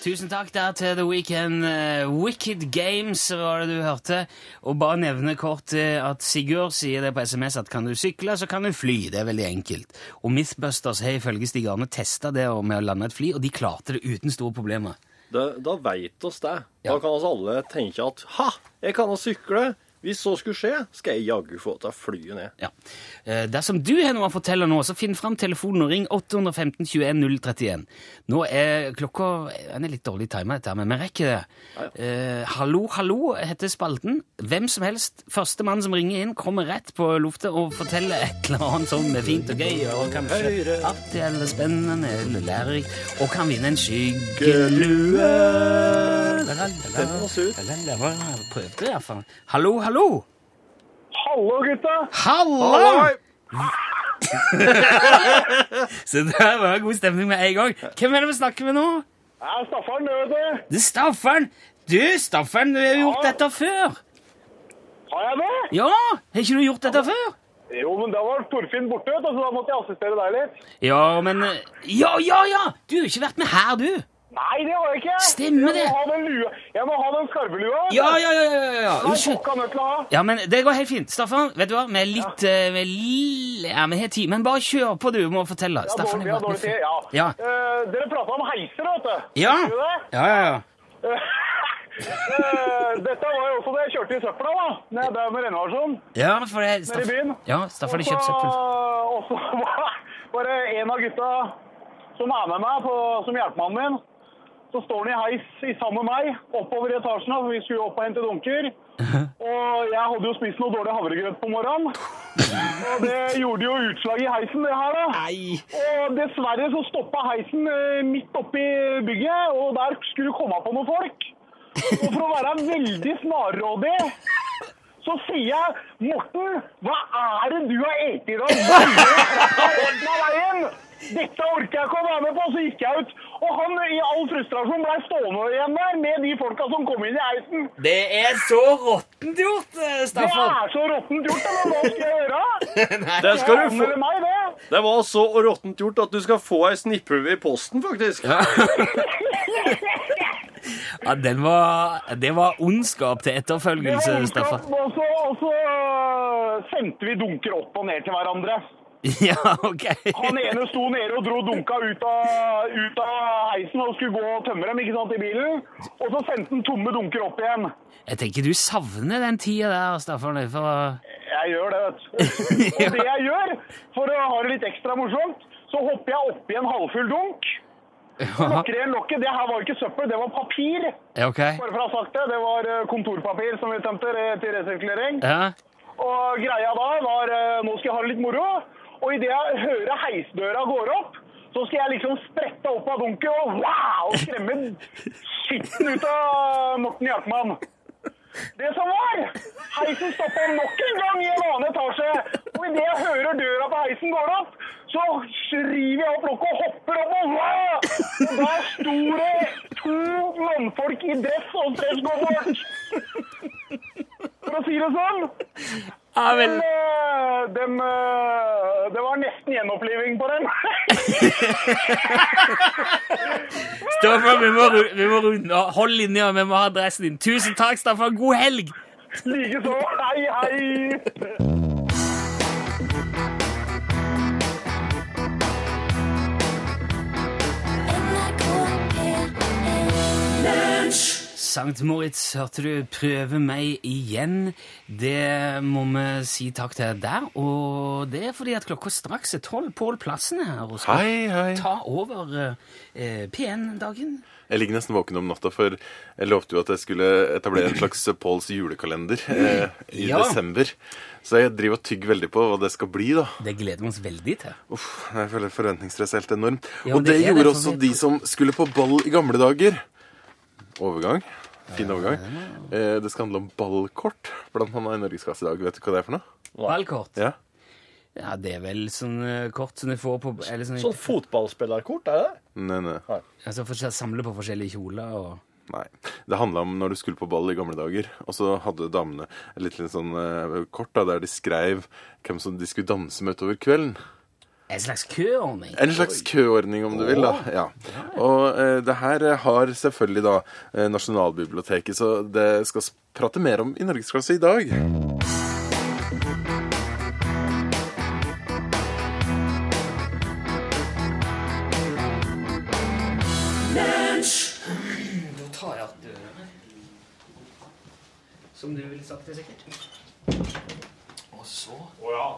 [SPEAKER 2] Tusen takk der til The Weekend. Eh, Wicked Games var det du hørte. Og bare nevne kort eh, at Sigurd sier det på SMS at kan du sykle, så kan du fly. Det er veldig enkelt. Og Mythbusters har ifølge Stig Arne testa det med å lande et fly, og de klarte det uten store problemer.
[SPEAKER 3] Da, da veit oss det.
[SPEAKER 2] Ja.
[SPEAKER 3] Da kan oss alle tenke at ha, jeg kan å sykle. Hvis så skulle skje, skal jeg jaggu få ta flyet fly ned.
[SPEAKER 2] Ja. Eh, Dersom du har noe å fortelle nå, så finn fram telefonen og ring 815 21 031. Nå er klokka Den er litt dårlig tima, dette, men vi rekker det. Eh, hallo, hallo heter spalten. Hvem som helst, første mann som ringer inn, kommer rett på lufta og forteller et eller annet som er fint og gøy, og kanskje artig eller spennende eller lærerikt, og kan vinne en skyggelue.
[SPEAKER 3] Den må se ut.
[SPEAKER 2] Prøvde iallfall. Hallo. Hallo, hallo!
[SPEAKER 7] Hallo, gutta!
[SPEAKER 2] Hallo! Så det var god stemning med en gang. Hvem er det vi snakker med nå?
[SPEAKER 7] Jeg er Staffan, det vet du.
[SPEAKER 2] Det er Staffan. Du, Staffan, du har jo gjort dette før.
[SPEAKER 7] Har jeg det?
[SPEAKER 2] Ja, har ikke du gjort dette før?
[SPEAKER 7] Jo, men da var Torfinn borte, så da måtte jeg assistere deg litt.
[SPEAKER 2] Ja, men eh, Ja, ja, ja! Du har ikke vært med her, du.
[SPEAKER 7] Nei, det var jeg ikke.
[SPEAKER 2] Stemmer det.
[SPEAKER 7] Jeg må ha den, lua. Jeg må ha den skarvelua.
[SPEAKER 2] Ja, ja, ja. ja, ja, ja. Unnskyld. Ja, men det går helt fint. Staffan, vet du hva? Vi er litt ja. vi er li- Ja, vi har tid. Men bare kjør på, du. Må fortelle.
[SPEAKER 7] Ja,
[SPEAKER 2] Staffan
[SPEAKER 7] vi har dårlig tid, ja.
[SPEAKER 2] Ja.
[SPEAKER 7] Uh, dere prata om heiser, vet du.
[SPEAKER 2] Ja. Ja, ja, ja.
[SPEAKER 7] uh, Dette var jo også det jeg kjørte i søpla, da. Jeg drev med renovasjon.
[SPEAKER 2] Ja, for det
[SPEAKER 7] Nede i byen.
[SPEAKER 2] Ja, Staffan har kjøpt søppel.
[SPEAKER 7] Og så var- var det en av gutta som er med meg på, som hjelpemannen min. Så står han i heis i sammen med meg oppover i etasjen, for vi skulle opp og hente dunker. Og jeg hadde jo spist noe dårlig havregrøt på morgenen. Og det gjorde jo utslag i heisen, det her, da.
[SPEAKER 2] Nei.
[SPEAKER 7] Og dessverre så stoppa heisen eh, midt oppi bygget, og der skulle komme på noen folk. Og for å være veldig snarrådig, så sier jeg Morten, hva er det du har spist i dag? Dette orker jeg ikke å være med på, så gikk jeg ut. Og han i all frustrasjon ble stående igjen der med de folka som kom inn i heisen.
[SPEAKER 2] Det er så råttent gjort, Staffan.
[SPEAKER 7] Det er så råttent gjort, men hva skal jeg gjøre?
[SPEAKER 3] Det skal du få.
[SPEAKER 7] Meg det.
[SPEAKER 3] Det var så råttent gjort at du skal få ei snipphue i posten, faktisk.
[SPEAKER 2] Ja, den var, det var ondskap til etterfølgelse, Staffan.
[SPEAKER 7] Og så, øh, sendte vi dunker opp og ned til hverandre.
[SPEAKER 2] Ja, ok.
[SPEAKER 7] Han ene sto nede og dro dunka ut av, ut av heisen og skulle gå og tømme dem ikke sant, i bilen. Og så sendte han tomme dunker opp igjen.
[SPEAKER 2] Jeg tenker du savner den tida der, Staffan. For...
[SPEAKER 7] Jeg gjør det, vet du. Og det jeg gjør, for å ha det litt ekstra morsomt, så hopper jeg oppi en halvfull dunk. Lukker igjen lokket. Det her var ikke søppel, det var papir.
[SPEAKER 2] Okay.
[SPEAKER 7] Bare for å ha sagt det. Det var øh, kontorpapir som vi tømte til resirkulering.
[SPEAKER 2] Ja.
[SPEAKER 7] Og greia da var øh, nå skal jeg ha det litt moro. Og idet jeg hører heisdøra går opp, så skal jeg liksom sprette opp av dunket og wow, skremme skitten ut av Morten Jakman. Det som var, heisen stoppa nok en gang i en annen etasje. Og idet jeg hører døra på heisen går opp, så river jeg opp lokket og hopper opp og wow! Og der sto det to mannfolk i dress og stresskoffert. For å si det sånn.
[SPEAKER 2] Ja, vel.
[SPEAKER 7] Men, eh, dem, eh, det var nesten gjenoppliving på dem.
[SPEAKER 2] Staffan, vi må, vi må runde. Hold linja, vi må ha adressen din. Tusen takk, Staffan. God helg!
[SPEAKER 7] Likeså. Hei, hei.
[SPEAKER 2] Sankt Moritz, hørte du prøve meg igjen. Det må vi si takk til der. Og det er fordi at klokka straks er tolv. Pål Plassen er her og skal
[SPEAKER 8] Hei, hei.
[SPEAKER 2] ta over eh, P1-dagen.
[SPEAKER 8] Jeg ligger nesten våken om natta, for jeg lovte jo at jeg skulle etablere en slags Pauls julekalender eh, i
[SPEAKER 2] Ja.
[SPEAKER 8] desember. Så jeg driver og tygger veldig på hva det skal bli, da.
[SPEAKER 2] Det gleder vi oss veldig til.
[SPEAKER 8] Uff, jeg føler forventningsstresset helt enormt.
[SPEAKER 2] Ja,
[SPEAKER 8] og det,
[SPEAKER 2] det
[SPEAKER 8] gjorde
[SPEAKER 2] det,
[SPEAKER 8] også de som skulle på ball i gamle dager. Overgang. Fin overgang. Eh, det skal handle om ballkort, blant annet i Norgesklasse i dag. Vet du hva det er for noe?
[SPEAKER 2] Ballkort.
[SPEAKER 8] Ja.
[SPEAKER 2] Ja, det er vel sånn eh, kort som du får på eller sånn,
[SPEAKER 3] Sånn fotballspillerkort, er det?
[SPEAKER 8] Nei, nei.
[SPEAKER 2] altså, for Samle på forskjellige kjoler og
[SPEAKER 8] Nei. Det handla om når du skulle på ball i gamle dager. Og så hadde damene et lite sånn eh, kort da, der de skrev hvem som de skulle danse med utover kvelden.
[SPEAKER 2] En slags køordning.
[SPEAKER 8] En slags køordning, om du vil. da. Ja. Og eh, det her eh, har selvfølgelig da eh, Nasjonalbiblioteket, så det skal prate mer om i Norgesklasse i dag.
[SPEAKER 2] Da tar jeg att her Som du ville sagt det, sikkert. Og så Å døra!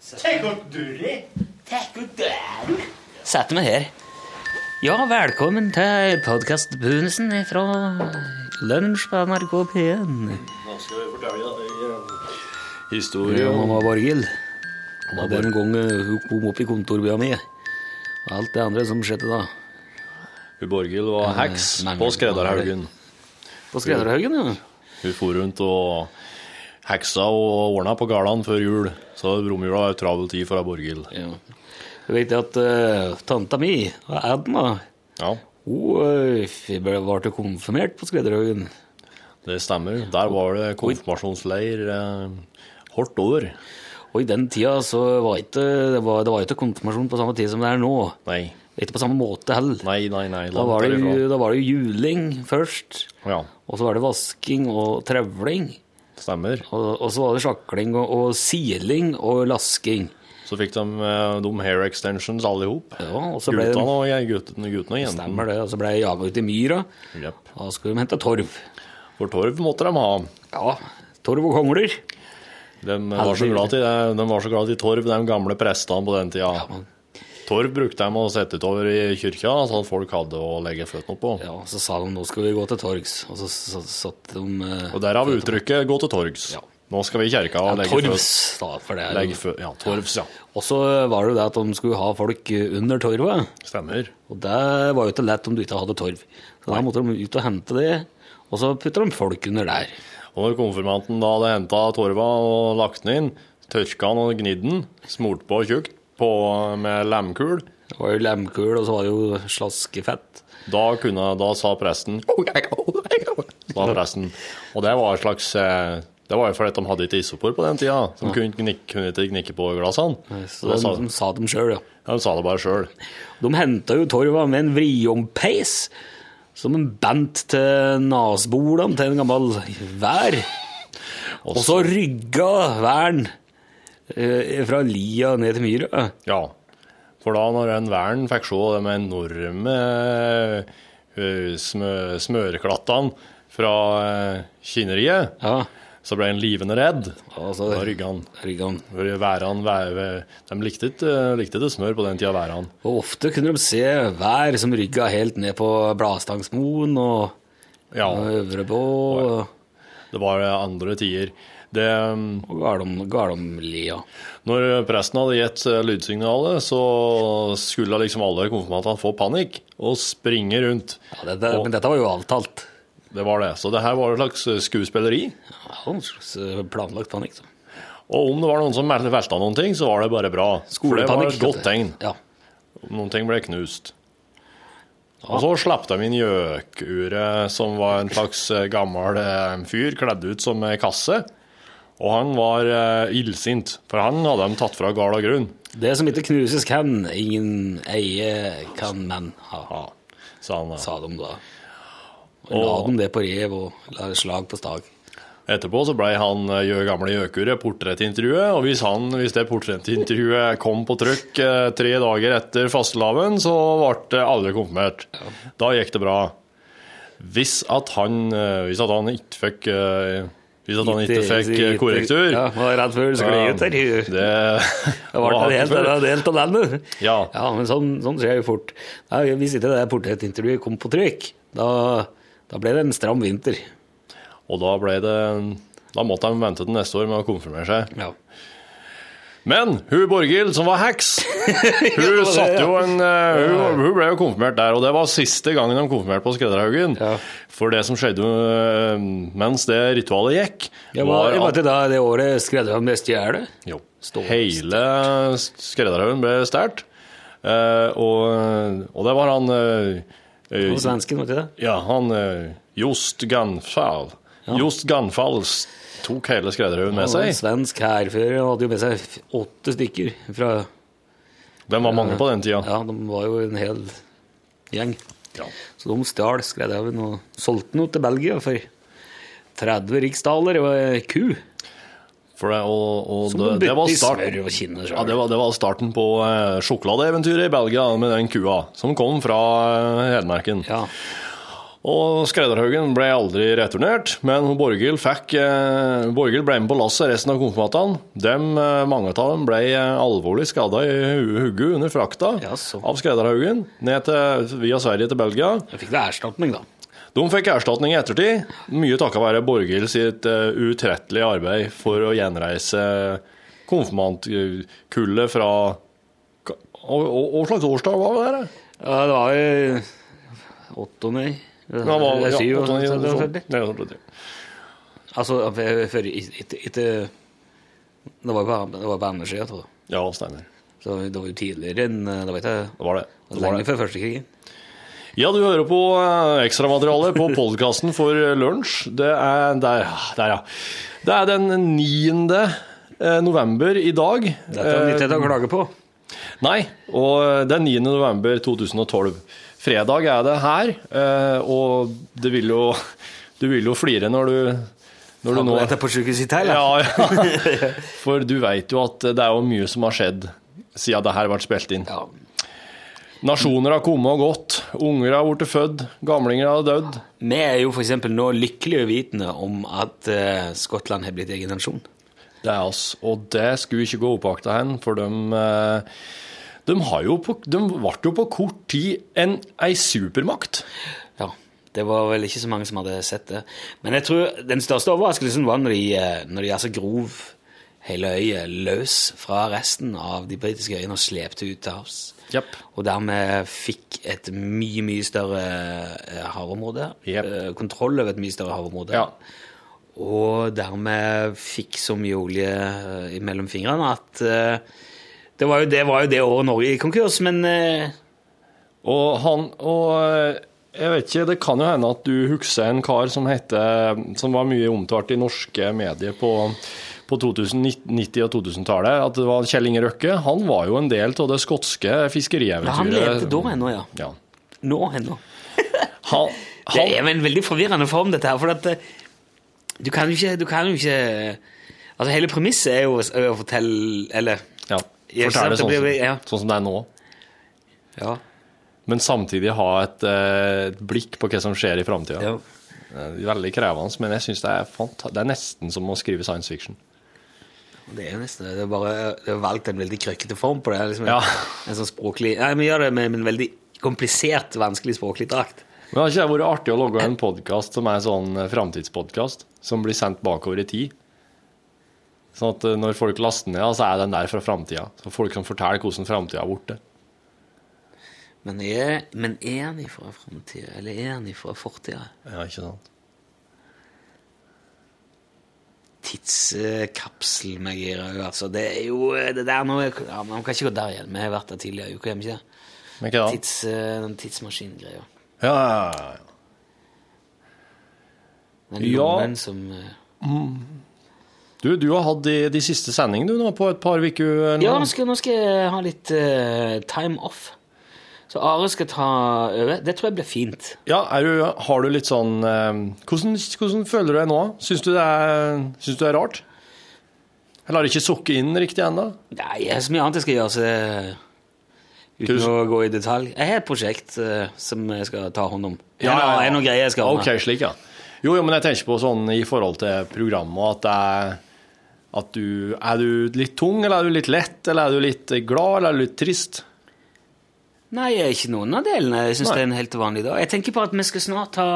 [SPEAKER 2] Takk ut døra! Setter meg her. Ja, velkommen til podkastbonusen fra Lunsj på NRK P1.
[SPEAKER 3] Nå skal vi fortelle deg
[SPEAKER 2] Historie om mamma Borghild. Og den gangen hun kom opp i kontorbya mi. Og alt det andre som skjedde da.
[SPEAKER 3] Hun Borghild var heks på Skredderhaugen.
[SPEAKER 2] På Skredderhaugen, ja.
[SPEAKER 3] Hun for rundt og heksa og ordna på gårdene før jul. Så romjula en travel tid for Borghild.
[SPEAKER 2] ja. Du vet at uh, tanta mi, Edna,
[SPEAKER 3] Ja,
[SPEAKER 2] hun uh, ble konfirmert på Skredderhaugen.
[SPEAKER 3] det stemmer. Der var det konfirmasjonsleir uh, hardt over.
[SPEAKER 2] Og i den tida så var ikke, det var, det var ikke konfirmasjon på samme tid som det er nå.
[SPEAKER 3] Nei,
[SPEAKER 2] Ikke på samme måte heller.
[SPEAKER 3] nei, nei. nei
[SPEAKER 2] Da var, det, da var det juling først,
[SPEAKER 3] Ja,
[SPEAKER 2] og så var det vasking og trevling.
[SPEAKER 3] Stemmer.
[SPEAKER 2] Og, og så var det sjakling og, og siling og lasking.
[SPEAKER 3] Så fikk de, eh, de hair extensions alle i hop.
[SPEAKER 2] Ja, så
[SPEAKER 3] Guttene og jentene.
[SPEAKER 2] stemmer det, og så ble jeg jaga ut i myra.
[SPEAKER 3] Jepp.
[SPEAKER 2] Da skulle de hente torv.
[SPEAKER 3] For torv måtte de ha.
[SPEAKER 2] Ja, torv og kongler.
[SPEAKER 3] De var, så glad i, de var så glad i torv, de gamle prestene på den tida. Torv brukte de å sette utover i kyrkja, at folk hadde å legge føttene på.
[SPEAKER 2] Ja, så sa de nå skal vi gå til torgs, og så så- satt de eh,
[SPEAKER 3] Og derav uttrykket 'gå til torgs'.
[SPEAKER 2] Ja.
[SPEAKER 3] Nå skal vi i kjerka
[SPEAKER 2] ja,
[SPEAKER 3] og legge
[SPEAKER 2] torvs, da, for det er
[SPEAKER 3] Legge
[SPEAKER 2] jo
[SPEAKER 3] fø ja, torvs, ja.
[SPEAKER 2] Og så var det jo det at de skulle ha folk under torvet,
[SPEAKER 3] Stemmer.
[SPEAKER 2] og det var jo ikke lett om du ikke hadde torv. Så da måtte de ut og hente det, og så putter de folk under der.
[SPEAKER 3] Og når konfirmanten da hadde henta torva og lagt den inn, tørka den og gnidd den, smurt på tjukt på med lemkul,
[SPEAKER 2] Det var jo lemkul, og så var det jo slaskefett.
[SPEAKER 3] da, kunne, da sa presten sa presten. Og det var en slags eh, Det var jo fordi de hadde ikke isopor på den tida. De kunne, knikke, kunne ikke knikke på glassene.
[SPEAKER 2] Så de,
[SPEAKER 3] sa,
[SPEAKER 2] de sa dem sjøl, ja.
[SPEAKER 3] ja, de sa det bare sjøl.
[SPEAKER 2] De henta jo torva med en vriompeis, som en bandt til nasbolene til en gammel vær. Og så rygga væren fra lia ned til myra.
[SPEAKER 3] Ja. For da når en Vern fikk se de enorme eh, smø, smørklattene fra kineriet kinneriet,
[SPEAKER 2] Ja,
[SPEAKER 3] så ble en livende redd.
[SPEAKER 2] altså
[SPEAKER 3] Da rygga han.
[SPEAKER 2] rygga.
[SPEAKER 3] For væran, væ- de likte ikke, likte ikke smør på den tida, værene.
[SPEAKER 2] Og ofte kunne de se vær som rygga helt ned på Bladstangsmoen og
[SPEAKER 3] Ja,
[SPEAKER 2] Øvrebå og,
[SPEAKER 3] det var andre tider. Det,
[SPEAKER 2] og Gardomlia.
[SPEAKER 3] Når presten hadde gitt eh, lydsignalet, så skulle liksom alle konfirmantene få panikk og springe rundt.
[SPEAKER 2] Ja, dette,
[SPEAKER 3] Og-
[SPEAKER 2] men dette var jo avtalt.
[SPEAKER 3] Det var det. Så det her var et slags skuespilleri.
[SPEAKER 2] Ja, en slags eh, planlagt panikk. Så.
[SPEAKER 3] Og om det var noen som velta noen ting, så var det bare bra. For det var et godt tegn.
[SPEAKER 2] Ja.
[SPEAKER 3] Noen ting ble knust. Og så slapp de inn gjøkuret, som var en slags eh, gammel eh, fyr kledd ut som eh, kasse. Og han var eh, illsint, for han hadde de tatt fra gard og grunn.
[SPEAKER 2] Det som ikke knuses kan, ingen eie kan menn ha,
[SPEAKER 3] Ja, sa han. eh.
[SPEAKER 2] sa de da. Og la dem det på rev og la slag på stag.
[SPEAKER 3] Etterpå så ble han eh, gamle Gjøkure portrettintervjuet, og hvis, han, hvis det portrettintervjuet kom på trykk eh, tre dager etter fastelavn, så ble alle konfirmert. Da gikk det bra. Hvis at han, eh, hvis at han ikke fikk Hvis at han ikke fikk eh, korrektur
[SPEAKER 2] Ja, var redd for skli ut der.
[SPEAKER 3] Det,
[SPEAKER 2] var det helt, helt av landet.
[SPEAKER 3] Ja.
[SPEAKER 2] Ja, men sånn, sånn skjer jo fort. Nei, hvis ikke det portrettintervjuet kom på trykk, da, da ble det en stram vinter.
[SPEAKER 3] Og da ble det Da måtte de vente til neste år med å konfirmere seg.
[SPEAKER 2] Ja.
[SPEAKER 3] Men hun Borghild, som var heks, hun satt jo en eh, hun, hun ble jo konfirmert der, og det var siste gangen de konfirmerte på Skredderhaugen.
[SPEAKER 2] Ja.
[SPEAKER 3] For det som skjedde eh, mens det ritualet gikk,
[SPEAKER 2] Jeg var, var til da det året Skredderhaugen ble stjålet.
[SPEAKER 3] Jo.
[SPEAKER 2] Stort.
[SPEAKER 3] Hele Skredderhaugen ble stjålet. Eh, og, og det var han
[SPEAKER 2] svensken, var det det?
[SPEAKER 3] Ja, han Just Jost Ganfall. Just Ganfall s- tok hele Skredderhaugen med
[SPEAKER 2] var en svensk hærfører hadde jo med seg åtte stykker fra
[SPEAKER 3] De var mange på den tida.
[SPEAKER 2] Ja, de var jo en hel gjeng.
[SPEAKER 3] Ja.
[SPEAKER 2] Så de stjal skredderhaugen og solgte den til Belgia for 30 riksdaler og ei ku.
[SPEAKER 3] For det, og, og det, det, var
[SPEAKER 2] bytte i
[SPEAKER 3] start,
[SPEAKER 2] og kinner
[SPEAKER 3] ja, det, var, det var starten på eh, sjokoladeeventyret i Belgia med den kua som kom fra eh, Hedmarken.
[SPEAKER 2] Ja.
[SPEAKER 3] Og Skreidarhaugen ble aldri returnert, men Borghild eh, ble med på lasset resten av konfirmantene. Eh, mange av dem ble eh, alvorlig skada i hodet under frakta
[SPEAKER 2] ja,
[SPEAKER 3] av Skreidarhaugen via Sverige til Belgia.
[SPEAKER 2] Jeg fikk det erstatning, da.
[SPEAKER 3] De fikk erstatning i ettertid, mye takket være Borghild sitt uh, utrettelige arbeid for å gjenreise konfirmantkullet fra Hva slags årsdag var det? Der?
[SPEAKER 2] Ja, det var i 98
[SPEAKER 3] han var, ja,
[SPEAKER 2] 1947.
[SPEAKER 3] Sånn.
[SPEAKER 2] Altså, før etter Det var jo på MSJ, jeg.
[SPEAKER 3] Ja, Steiner
[SPEAKER 2] Så det var jo tidligere enn Det var ikke
[SPEAKER 3] det. Var det. det var
[SPEAKER 2] lenge før førstekrigen.
[SPEAKER 3] Ja, du hører på eh, ekstramaterialet på podkasten for eh, lunsj. Det er der, der, ja. Det er den 9. Eh, november i dag.
[SPEAKER 2] Dette er ikke det å klage på.
[SPEAKER 3] Nei, og det er 9. november 2012. Fredag er det her, eh, og det vil jo, du vil jo flire når du, når du nå
[SPEAKER 2] er på sykehuset her,
[SPEAKER 3] ja, ja. For du vet jo at det er jo mye som har skjedd siden det her ble spilt inn.
[SPEAKER 2] Ja.
[SPEAKER 3] Nasjoner har kommet og gått, unger har blitt født, gamlinger har dødd.
[SPEAKER 2] Vi er jo f.eks. nå lykkelige vitende om at uh, Skottland har blitt egen nasjon.
[SPEAKER 3] Det er oss, og det skulle ikke gå oppakta hen, for de, eh, de, på, de ble jo på kort tid en, ei supermakt.
[SPEAKER 2] Ja, det var vel ikke så mange som hadde sett det. Men jeg tror den største overraskelsen var når de, eh, når de altså grov hele øyet løs fra resten av de britiske øyene og slepte ut til havs.
[SPEAKER 3] Yep.
[SPEAKER 2] Og dermed fikk et mye, mye større eh, havområde.
[SPEAKER 3] Jep.
[SPEAKER 2] Eh, Kontroll over et mye større havområde.
[SPEAKER 3] Ja.
[SPEAKER 2] Og dermed fikk så mye olje mellom fingrene at det, var jo, det var jo det året Norge gikk konkurs, men eh,
[SPEAKER 3] Og han Og eh, jeg vet ikke, det kan jo hende at du husker en kar som heter Som var mye omtalt i norske medier på, på 2090- og 2000-tallet. At det var Kjell Inge Røkke. Han var jo en del av det skotske
[SPEAKER 2] ja, han
[SPEAKER 3] fiskerieventyret.
[SPEAKER 2] levde da ennå, ja.
[SPEAKER 3] Ja.
[SPEAKER 2] Nå ennå. Det er jo en veldig forvirrende form, dette her. For at eh, du kan jo ikke, du kan jo ikke Altså, hele premisset er jo å fortelle Eller
[SPEAKER 3] ja,
[SPEAKER 2] Jeg
[SPEAKER 3] fortell det sånn,
[SPEAKER 2] blir- ja.
[SPEAKER 3] sånn som det er nå.
[SPEAKER 2] Ja.
[SPEAKER 3] Men samtidig ha et, eh, et blikk på hva som skjer i framtida.
[SPEAKER 2] ja.
[SPEAKER 3] Veldig krevende, men jeg syns det, er det er nesten som å skrive science fiction.
[SPEAKER 2] Det er nesten det. er bare det er valgt en veldig krøkkete form på det. Liksom en,
[SPEAKER 3] Ja.
[SPEAKER 2] en sånn språklig Nei, Vi gjør det med en veldig komplisert, vanskelig språklig drakt.
[SPEAKER 3] Men har ikke det vært artig å logge en podkast som er en sånn framtidspodkast, som blir sendt bakover i tid? Sånn at eh, når folk laster ned, så er den der fra framtida. Så folk kan fortelle hvordan framtida har borte.
[SPEAKER 2] Men er, men er han ifra framtida, eller er han ifra fortida?
[SPEAKER 3] Ja, ikke sant?
[SPEAKER 2] Tidskapsel meg gir òg, altså. Det er jo det der nå ja, Man kan ikke gå der igjen. Vi har vært der tidligere i uka, har vi ikke?
[SPEAKER 3] Men hva da?
[SPEAKER 2] Tids, eh, den tidsmaskingreia.
[SPEAKER 3] Ja, ja, ja, ja.
[SPEAKER 2] Den
[SPEAKER 3] Ja.
[SPEAKER 2] lommen som eh,
[SPEAKER 3] Du, du har hatt de, de siste sendingene du nå på et par uker?
[SPEAKER 2] Ja, nå skal, nå skal jeg ha litt uh, time off. Så Are skal ta over. Det tror jeg blir fint.
[SPEAKER 3] Ja, er du, har du litt sånn uh, hvordan, hvordan føler du deg nå? Syns du det er, du det er rart? Eller har det ikke sukket inn riktig ennå?
[SPEAKER 2] Nei, jeg har så mye annet jeg skal gjøre, så det Uten å gå i detalj. Jeg har et prosjekt uh, som jeg skal ta hånd om.
[SPEAKER 3] Ja, ja, ja.
[SPEAKER 2] jeg har noen greier jeg skal ordne.
[SPEAKER 3] Ok, slik, ja. Jo, jo, men jeg tenker på sånn i forhold til programmet at det er at du, Er du litt tung, eller er du litt lett, eller er du litt glad, eller er du litt trist?
[SPEAKER 2] Nei, ikke noen av delene. Jeg syns det er en helt vanlig dag. Jeg tenker på at vi skal snart ha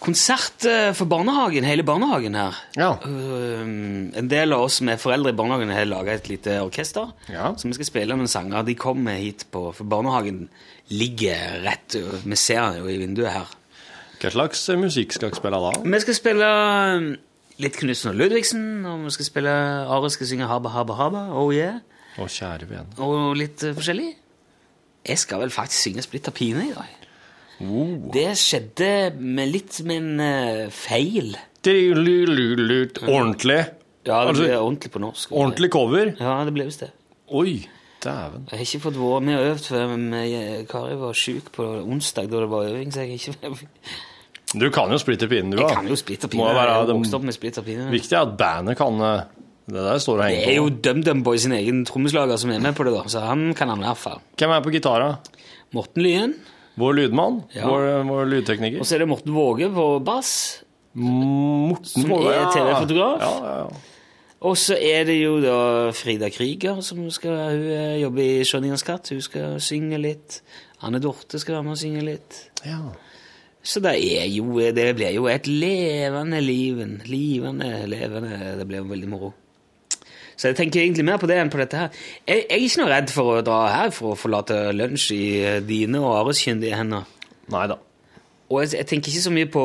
[SPEAKER 2] konsert eh, for barnehagen, hele barnehagen her.
[SPEAKER 3] Ja.
[SPEAKER 2] Um, en del av oss som er foreldre i barnehagen, har laga et lite orkester.
[SPEAKER 3] Ja.
[SPEAKER 2] Så vi skal spille noen sanger. De kommer hit på For barnehagen ligger rett Vi ser den jo i vinduet her.
[SPEAKER 3] Hva slags musikk skal dere spille da?
[SPEAKER 2] Vi skal spille litt Knutsen og Ludvigsen, og vi skal spille Are skal synge Habba Habba Habba, Oh Yeah,
[SPEAKER 3] Og kjære venn.
[SPEAKER 2] og litt uh, forskjellig. Jeg skal vel faktisk synge Splitter pine i dag.
[SPEAKER 3] Oh.
[SPEAKER 2] Det skjedde med litt med en eh, feil.
[SPEAKER 3] Ordentlig?
[SPEAKER 2] Ja, det
[SPEAKER 3] Altså,
[SPEAKER 2] ble ordentlig på norsk.
[SPEAKER 3] Ordentlig cover?
[SPEAKER 2] Ja, det ble visst det.
[SPEAKER 3] Oi, dæven.
[SPEAKER 2] Jeg har ikke fått vært med og øvd, før, men Kari var syk på onsdag da det var øving, så jeg har ikke
[SPEAKER 3] Du kan jo splitte pinnen, du,
[SPEAKER 2] Jeg kan jo splitter
[SPEAKER 3] Må
[SPEAKER 2] pine.
[SPEAKER 3] jo
[SPEAKER 2] Jeg
[SPEAKER 3] være
[SPEAKER 2] vokst opp med splitter pine.
[SPEAKER 3] Viktig er at bandet kan eh, Det der står og henger på.
[SPEAKER 2] Det er jo. DumDum Boy sin egen trommeslager som er med på det, da, så han kan han i hvert fall.
[SPEAKER 3] Hvem er på gitara?
[SPEAKER 2] Morten Lyen.
[SPEAKER 3] Vår lydmann?
[SPEAKER 2] Ja.
[SPEAKER 3] Vår, vår lydtekniker?
[SPEAKER 2] Og så er det Morten Våge på bass.
[SPEAKER 3] Morten
[SPEAKER 2] Som
[SPEAKER 3] Våge,
[SPEAKER 2] er. TV-fotograf.
[SPEAKER 3] Ja, ja, ja.
[SPEAKER 2] Og så er det jo da Frida Krieger, som skal hun eh, jobber i Skjønningens katt. Hun skal synge litt. Anne Dorte skal være med og synge litt.
[SPEAKER 3] ja.
[SPEAKER 2] Så det jo Det blir jo et levende liven. Livende, levende Det blir jo veldig moro. Så jeg tenker egentlig mer på det enn på dette her. Jeg, jeg er ikke noe redd for å dra her for å forlate lunsj i dine og Ares kyndige hender.
[SPEAKER 3] Neida.
[SPEAKER 2] Og jeg, jeg tenker ikke så mye på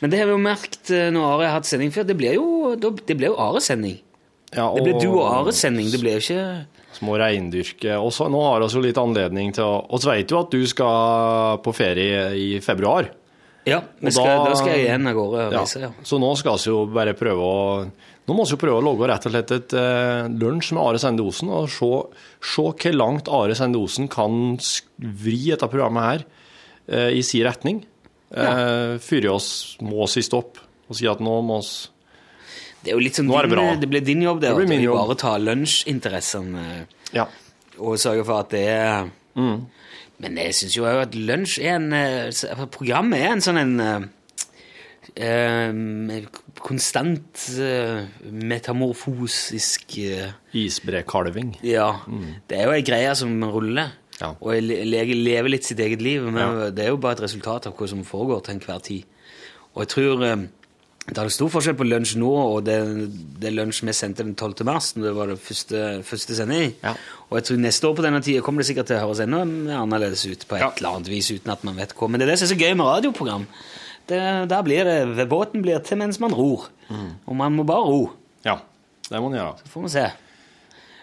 [SPEAKER 2] Men det har vi jo merket eh, når Are har hatt sending før. Det blir jo, det blir jo Ares-sending.
[SPEAKER 3] Ja,
[SPEAKER 2] Det blir du og Ares sending. Det blir jo ikke
[SPEAKER 3] Små reindyrke. Og så nå har vi jo litt anledning til å Vi vet jo at du skal på ferie i februar.
[SPEAKER 2] Ja, vi skal,
[SPEAKER 3] da-
[SPEAKER 2] da, skal jeg igjen av gårde og
[SPEAKER 3] Ja.
[SPEAKER 2] reise. Ja.
[SPEAKER 3] Så nå skal vi jo bare prøve å Nå må vi prøve å lage rett og slett et eh, lunsj med Are Sende Osen, og se, se hvor langt Are Sende Osen kan vri dette programmet her eh, i sin retning. Eh, før oss må si stopp og si at nå må oss
[SPEAKER 2] Det er jo litt som
[SPEAKER 3] Nå er det
[SPEAKER 2] din, det blir din jobb, det.
[SPEAKER 3] Det blir
[SPEAKER 2] bare tar lunsjinteressene
[SPEAKER 3] Ja.
[SPEAKER 2] og sørger for at det er
[SPEAKER 3] Mm.
[SPEAKER 2] Men jeg syns jo at lunsj er en eh, Programmet er en sånn en eh, eh, konstant eh, metamorfosisk eh,
[SPEAKER 3] Isbrekalving.
[SPEAKER 2] Ja. Det er jo ei greie som ruller.
[SPEAKER 3] Ja.
[SPEAKER 2] Og jeg le- le- lever litt sitt eget liv. Men det er jo bare et resultat av hva som foregår til enhver tid. Og jeg tror eh, det er stor forskjell på lunsj nå og det, det lunsj vi sendte den 12. mars, når det var det første, første sending.
[SPEAKER 3] Ja.
[SPEAKER 2] Og jeg tror neste år på denne tida kommer det sikkert til å høres enda annerledes ut på et
[SPEAKER 3] Ja.
[SPEAKER 2] eller annet vis, uten at man vet hva. Men det er det som er så gøy med radioprogram. Det, der blir det, Båten blir til mens man ror. Og man må bare ro.
[SPEAKER 3] Ja, det må man gjøre.
[SPEAKER 2] Så får vi se.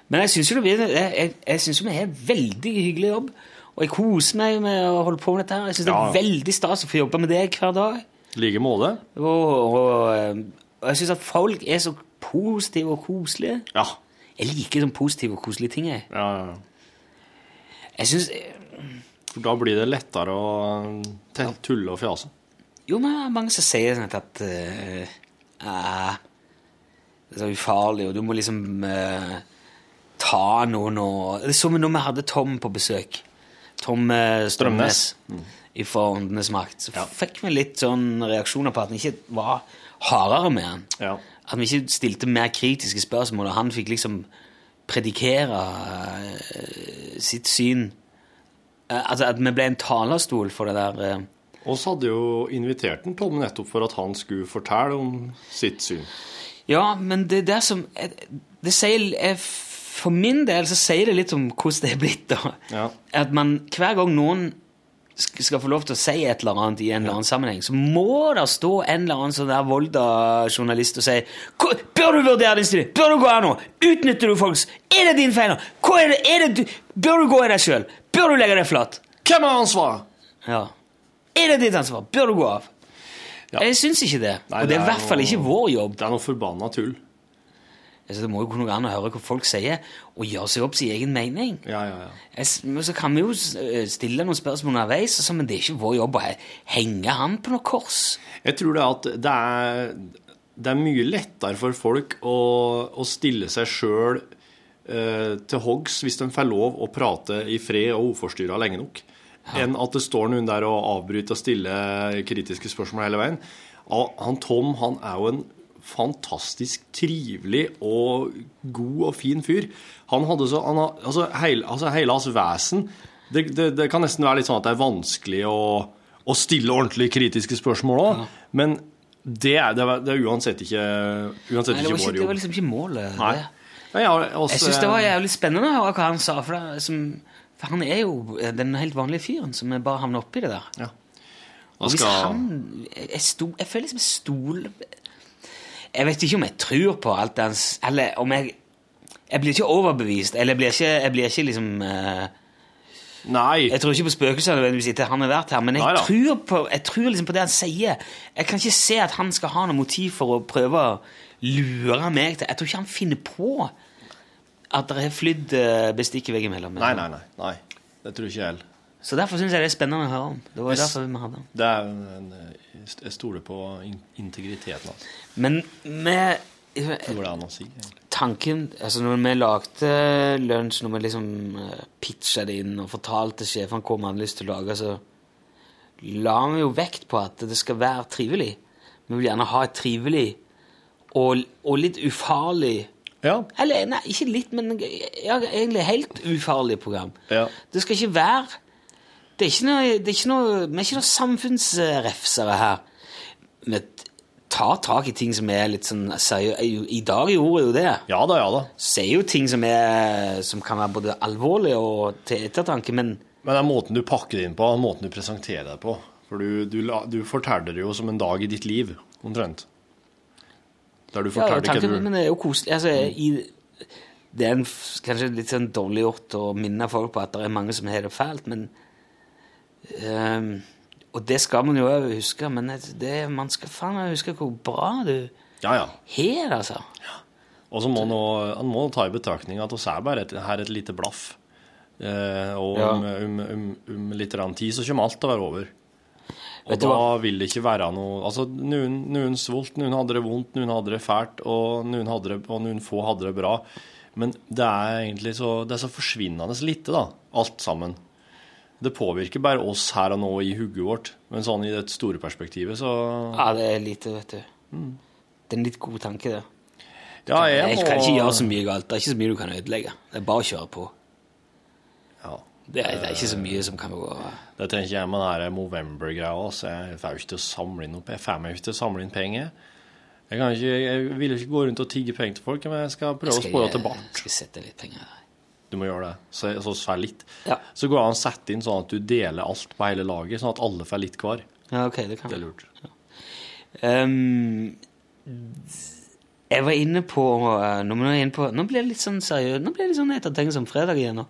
[SPEAKER 2] Men jeg syns jo det blir Jeg, jeg, jeg synes jo vi har en veldig hyggelig jobb. Og jeg koser meg med å holde på med dette. her Jeg syns det er veldig stas å få jobbe med deg hver dag.
[SPEAKER 3] I like måte.
[SPEAKER 2] Og, og, eh, og jeg syns at folk er så positive og koselige.
[SPEAKER 3] Ja.
[SPEAKER 2] Jeg liker sånn positive og koselige ting. Jeg,
[SPEAKER 3] ja, ja.
[SPEAKER 2] jeg syns
[SPEAKER 3] For da blir det lettere å tulle og fjase.
[SPEAKER 2] Jo, men mange som sier sånn at uh, uh, Det er så ufarlig, og du må liksom uh, ta noen og Det er som når vi hadde Tom på besøk. Tom eh, Strømnes fra Åndenes makt. Så
[SPEAKER 3] Ja.
[SPEAKER 2] fikk vi litt sånn reaksjoner på at han ikke var hardere med han.
[SPEAKER 3] Ja.
[SPEAKER 2] At vi ikke stilte mer kritiske spørsmål, og han fikk liksom predikere uh, sitt syn. Uh, altså at vi ble en talerstol for det der uh,
[SPEAKER 3] og så hadde jo invitert en Tom nettopp for at han skulle fortelle om sitt syn.
[SPEAKER 2] Ja, men det der som det sier, For min del så sier det litt om hvordan det er blitt. da.
[SPEAKER 3] Ja.
[SPEAKER 2] At man hver gang noen skal få lov til å si et eller annet i en eller annen sammenheng, så må det stå en eller annen sånn der Volda-journalist og si Bør du vurdere din stilling? Bør du gå her nå? Utnytter du folks Er det din feil nå? Hva er det? Er det du? Bør du gå i deg sjøl? Bør du legge deg flat?
[SPEAKER 3] Hvem har ansvaret?
[SPEAKER 2] Ja. Er det ditt ansvar? Bør du gå av?
[SPEAKER 3] Ja.
[SPEAKER 2] Jeg syns ikke det.
[SPEAKER 3] Nei,
[SPEAKER 2] og det er i
[SPEAKER 3] er
[SPEAKER 2] hvert fall ikke vår jobb.
[SPEAKER 3] Det er noe forbanna tull.
[SPEAKER 2] Altså, det må jo kunne gå an å høre hva folk sier, og gjøre seg opp sin egen mening.
[SPEAKER 3] Ja, ja, ja.
[SPEAKER 2] Jeg Men så kan vi jo eh, stille noen spørsmål underveis, men det er ikke vår jobb å henge han på noe kors.
[SPEAKER 3] Jeg tror det at det er, det er mye lettere for folk å, å stille seg sjøl eh, til hoggs hvis de får lov å prate i fred og uforstyrra lenge nok, enn at det står noen der og avbryter og stiller kritiske spørsmål hele veien. Han Tom han er jo en fantastisk trivelig og god og fin fyr. Han hadde så, han, altså, hele, altså, hele hans vesen det, det, det kan nesten være litt sånn at det er vanskelig å, å stille ordentlig kritiske spørsmål òg, men det er, det, er, det uansett ikke, uansett
[SPEAKER 2] Nei,
[SPEAKER 3] ikke vår jobb.
[SPEAKER 2] det var liksom ikke målet.
[SPEAKER 3] Nei. Nei, ja, også,
[SPEAKER 2] Jeg syns det var jævlig spennende å høre hva han sa, for, det, som, for han er jo den helt vanlige fyren som bare havner oppi det der.
[SPEAKER 3] Ja.
[SPEAKER 2] Og hvis han jeg, sto, jeg føler liksom jeg stoler Jeg vet ikke om jeg tror på alt hans Eller om jeg Jeg blir ikke overbevist, eller jeg blir ikke, jeg blir ikke liksom uh,
[SPEAKER 3] Nei.
[SPEAKER 2] Jeg tror ikke på spøkelser nødvendigvis etter han har vært her, men jeg
[SPEAKER 3] Neida.
[SPEAKER 2] tror, på, jeg tror liksom på det han sier. Jeg kan ikke se at han skal ha noe motiv for å prøve å lure meg til Jeg tror ikke han finner på at det har flydd eh, bestikk veggimellom.
[SPEAKER 3] Nei, nei, nei. nei. Det tror ikke jeg heller.
[SPEAKER 2] Så derfor syns jeg det er spennende å høre om. Det var derfor vi hadde.
[SPEAKER 3] Det er en, Jeg stoler på integriteten hans.
[SPEAKER 2] Men med
[SPEAKER 3] si?
[SPEAKER 2] tanken altså Når vi lagde lunsj, når vi liksom eh, pitcha det inn og fortalte sjefen hva vi hadde lyst til å lage, så la vi jo vekt på at det skal være trivelig. Vi vil gjerne ha et trivelig og, og litt ufarlig
[SPEAKER 3] Ja.
[SPEAKER 2] Eller nei, ikke litt, men ja, egentlig helt ufarlig program.
[SPEAKER 3] Ja.
[SPEAKER 2] Det skal ikke være Det er ikke noe, det er ikke noe Vi er ikke noe samfunnsrefsere her. Vi tar tak i ting som er litt sånn seriøse. I dag gjorde jo det.
[SPEAKER 3] Ja da, ja da.
[SPEAKER 2] Sier jo ting som, er, som kan være både alvorlige og til ettertanke, men
[SPEAKER 3] Men det er måten du pakker det inn på, måten du presenterer det på. For du, du, du forteller det jo som en dag i ditt liv, omtrent. Der du
[SPEAKER 2] Ja,
[SPEAKER 3] tanken, hva du
[SPEAKER 2] men det er jo koselig. Altså, i, det er en, kanskje litt sånn dårlig gjort å minne folk på at det er mange som har det fælt, men ehm, Og det skal man jo huske, men det, man skal faen meg huske hvor bra du
[SPEAKER 3] Ja, ja.
[SPEAKER 2] har altså.
[SPEAKER 3] Og så må han må ta i betraktning at oss er bare et, her et lite blaff. Eh, og
[SPEAKER 2] Ja.
[SPEAKER 3] om, om, om, om litt tid så kommer alt til å være over. Og
[SPEAKER 2] Vet
[SPEAKER 3] da vil det ikke være noe Altså, noen, noen svolt, noen hadde det vondt, noen hadde det fælt, og noen, det, og noen få hadde det bra. Men det er egentlig så, det er så forsvinnende lite, da, alt sammen. Det påvirker bare oss her og nå i hugget vårt, men sånn i det store perspektivet, så
[SPEAKER 2] Ja, det er lite, vet du. Det er en litt god tanke, det.
[SPEAKER 3] Ja, jeg
[SPEAKER 2] Jeg
[SPEAKER 3] må
[SPEAKER 2] kan ikke gjøre så mye galt. Det er ikke så mye du kan ødelegge. Det er bare å kjøre på.
[SPEAKER 3] Ja.
[SPEAKER 2] Det er, det er ikke så mye som kan gå
[SPEAKER 3] Det tenker jeg med den Movember-greia. så Jeg får ikke til å samle inn opp. Jeg får meg ikke til å samle inn penger. Jeg, kan ikke, jeg vil jo ikke gå rundt og tigge penger til folk, men jeg skal prøve å
[SPEAKER 2] Skal
[SPEAKER 3] spore
[SPEAKER 2] jeg- Skal sette litt penger der.
[SPEAKER 3] Du må gjøre det. Så, så litt.
[SPEAKER 2] Ja.
[SPEAKER 3] Så går det an å sette inn sånn at du deler alt på hele laget, sånn at alle får litt hver.
[SPEAKER 2] Ja, ok, det kan
[SPEAKER 3] Det er
[SPEAKER 2] jeg.
[SPEAKER 3] Ja.
[SPEAKER 2] Um, jeg var inne på eh, Nå, må jeg inn på, nå blir det litt sånn seriøst. Nå ble det litt sånn ettertenksom fredag igjen. nå.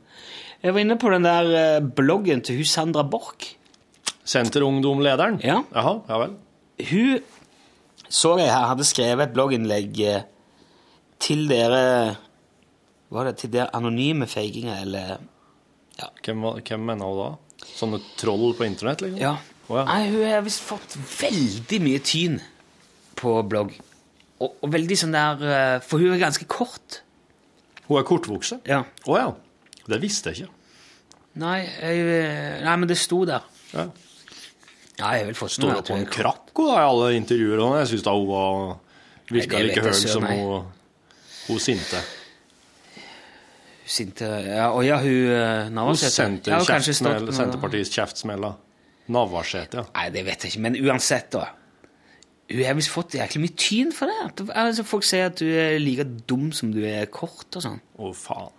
[SPEAKER 2] Jeg var inne på den der eh, bloggen til hun Sandra Borch.
[SPEAKER 3] Senterungdomlederen?
[SPEAKER 2] Ja.
[SPEAKER 3] Jaha, ja vel.
[SPEAKER 2] Hun så jeg her hadde skrevet et blogginnlegg eh, til dere Var det til der anonyme feiginger, eller
[SPEAKER 3] Hvem, var- hvem mener hun da? Sånne troll på internett, liksom?
[SPEAKER 2] Ja.
[SPEAKER 3] Oh, ja.
[SPEAKER 2] Nei, hun har visst fått veldig mye tyn på blogg. Og, og veldig sånn der eh, For hun er ganske kort.
[SPEAKER 3] Hun er kortvokst?
[SPEAKER 2] Ja.
[SPEAKER 3] Å ja. Det visste jeg ikke.
[SPEAKER 2] Nei, jeg, eh, nei, men det sto der.
[SPEAKER 3] Ja.
[SPEAKER 2] Ja, jeg vil
[SPEAKER 3] Står hun på en krakk da, i alle intervjuer? Jeg syns da hun var virka like høy som hun, hun sinte.
[SPEAKER 2] Sinte Ja, og ja, hun Navarsete. Hun sendte
[SPEAKER 3] Senterpartiets kjeftsmeller. Navarsete, ja.
[SPEAKER 2] Nei, det vet jeg ikke, men uansett, da. Hun har visst fått jæklig mye tyn for det. Altså, folk sier at du er like dum som du er kort og sånn.
[SPEAKER 3] Å, faen.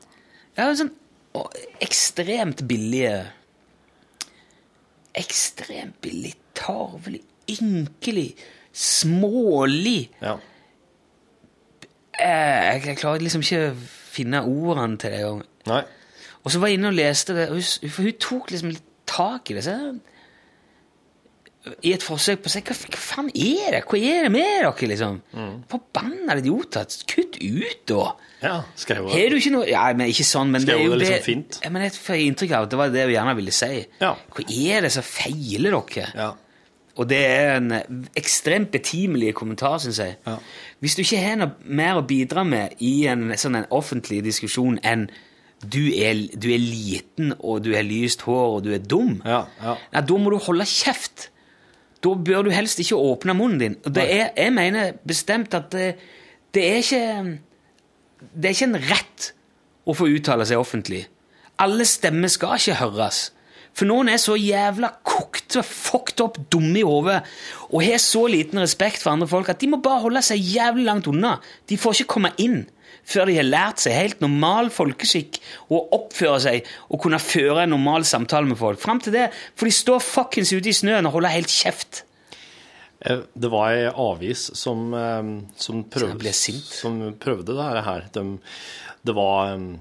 [SPEAKER 2] Ja, sånn og ekstremt billige Ekstremt billig, tarvelig, ynkelig, smålig
[SPEAKER 3] Ja.
[SPEAKER 2] eh, jeg, jeg klarer liksom ikke finne ordene til det engang. Og så var jeg inne og leste det, og hun, for hun tok liksom litt tak i det. Så, I et forsøk på å si hva, hva faen er det? Hva er det med dere, liksom? Forbanna idioter! Kutt ut, da!
[SPEAKER 3] Ja, skrev
[SPEAKER 2] Har du ikke noe Ja, men ikke sånn, men
[SPEAKER 3] Skrev
[SPEAKER 2] det er jo
[SPEAKER 3] det liksom fint?
[SPEAKER 2] Ja, men jeg får inntrykk av at det var det hun gjerne ville si.
[SPEAKER 3] Ja.
[SPEAKER 2] Hva er det som feiler dere?
[SPEAKER 3] Ja.
[SPEAKER 2] Og det er en ekstremt betimelig kommentar, syns jeg. Hvis du ikke har noe mer å bidra med i en sånn en offentlig diskusjon enn du er, du er liten, og du har lyst hår, og du er dum,
[SPEAKER 3] Ja, ja.
[SPEAKER 2] Nei, da må du holde kjeft. Da bør du helst ikke åpne munnen din. Og det er, jeg mener bestemt at det, det er ikke Det er ikke en rett å få uttale seg offentlig. Alle stemmer skal ikke høres. For noen er så jævla kokte, fucked up, dumme i hodet og har så liten respekt for andre folk at de må bare holde seg jævlig langt unna. De får ikke komme inn før de har lært seg helt normal folkeskikk og oppføre seg og kunne føre en normal samtale med folk. Fram til det får de stå fuckings ute i snøen og holde helt kjeft.
[SPEAKER 3] Eh, Det var ei avis som, eh, som, prøvde, som prøvde det her. De, det, var, eh,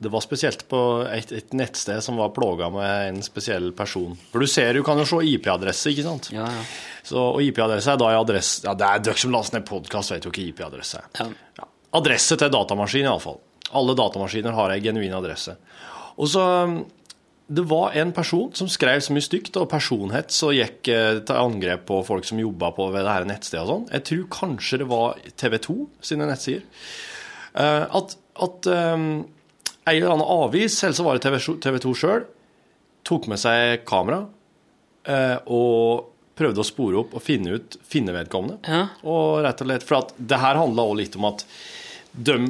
[SPEAKER 3] det var spesielt på et, et nettsted som var plaga med en spesiell person. For du ser, du kan jo se IP-adresse, ikke sant?
[SPEAKER 2] Ja, ja.
[SPEAKER 3] Så, og IP-adresse er da i adresse Ja, det er dere som laster ned podkast, vet jo ikke IP-adresse er.
[SPEAKER 2] Ja.
[SPEAKER 3] Adresse til datamaskin, iallfall. Alle datamaskiner har ei genuin adresse. Og så Det var en person som skrev så mye stygt og personhets og gikk eh, til angrep på folk som jobba på ved det her nettstedet og sånn. Jeg tror kanskje det var TV 2 sine nettsider. Eh, at at eh, ei eller annen avis, eller så var det TV 2 sjøl, tok med seg kamera eh, og prøvde å spore opp og finne ut finne vedkommende.
[SPEAKER 2] Ja.
[SPEAKER 3] Og rett og slett, For at det her handla òg litt om at de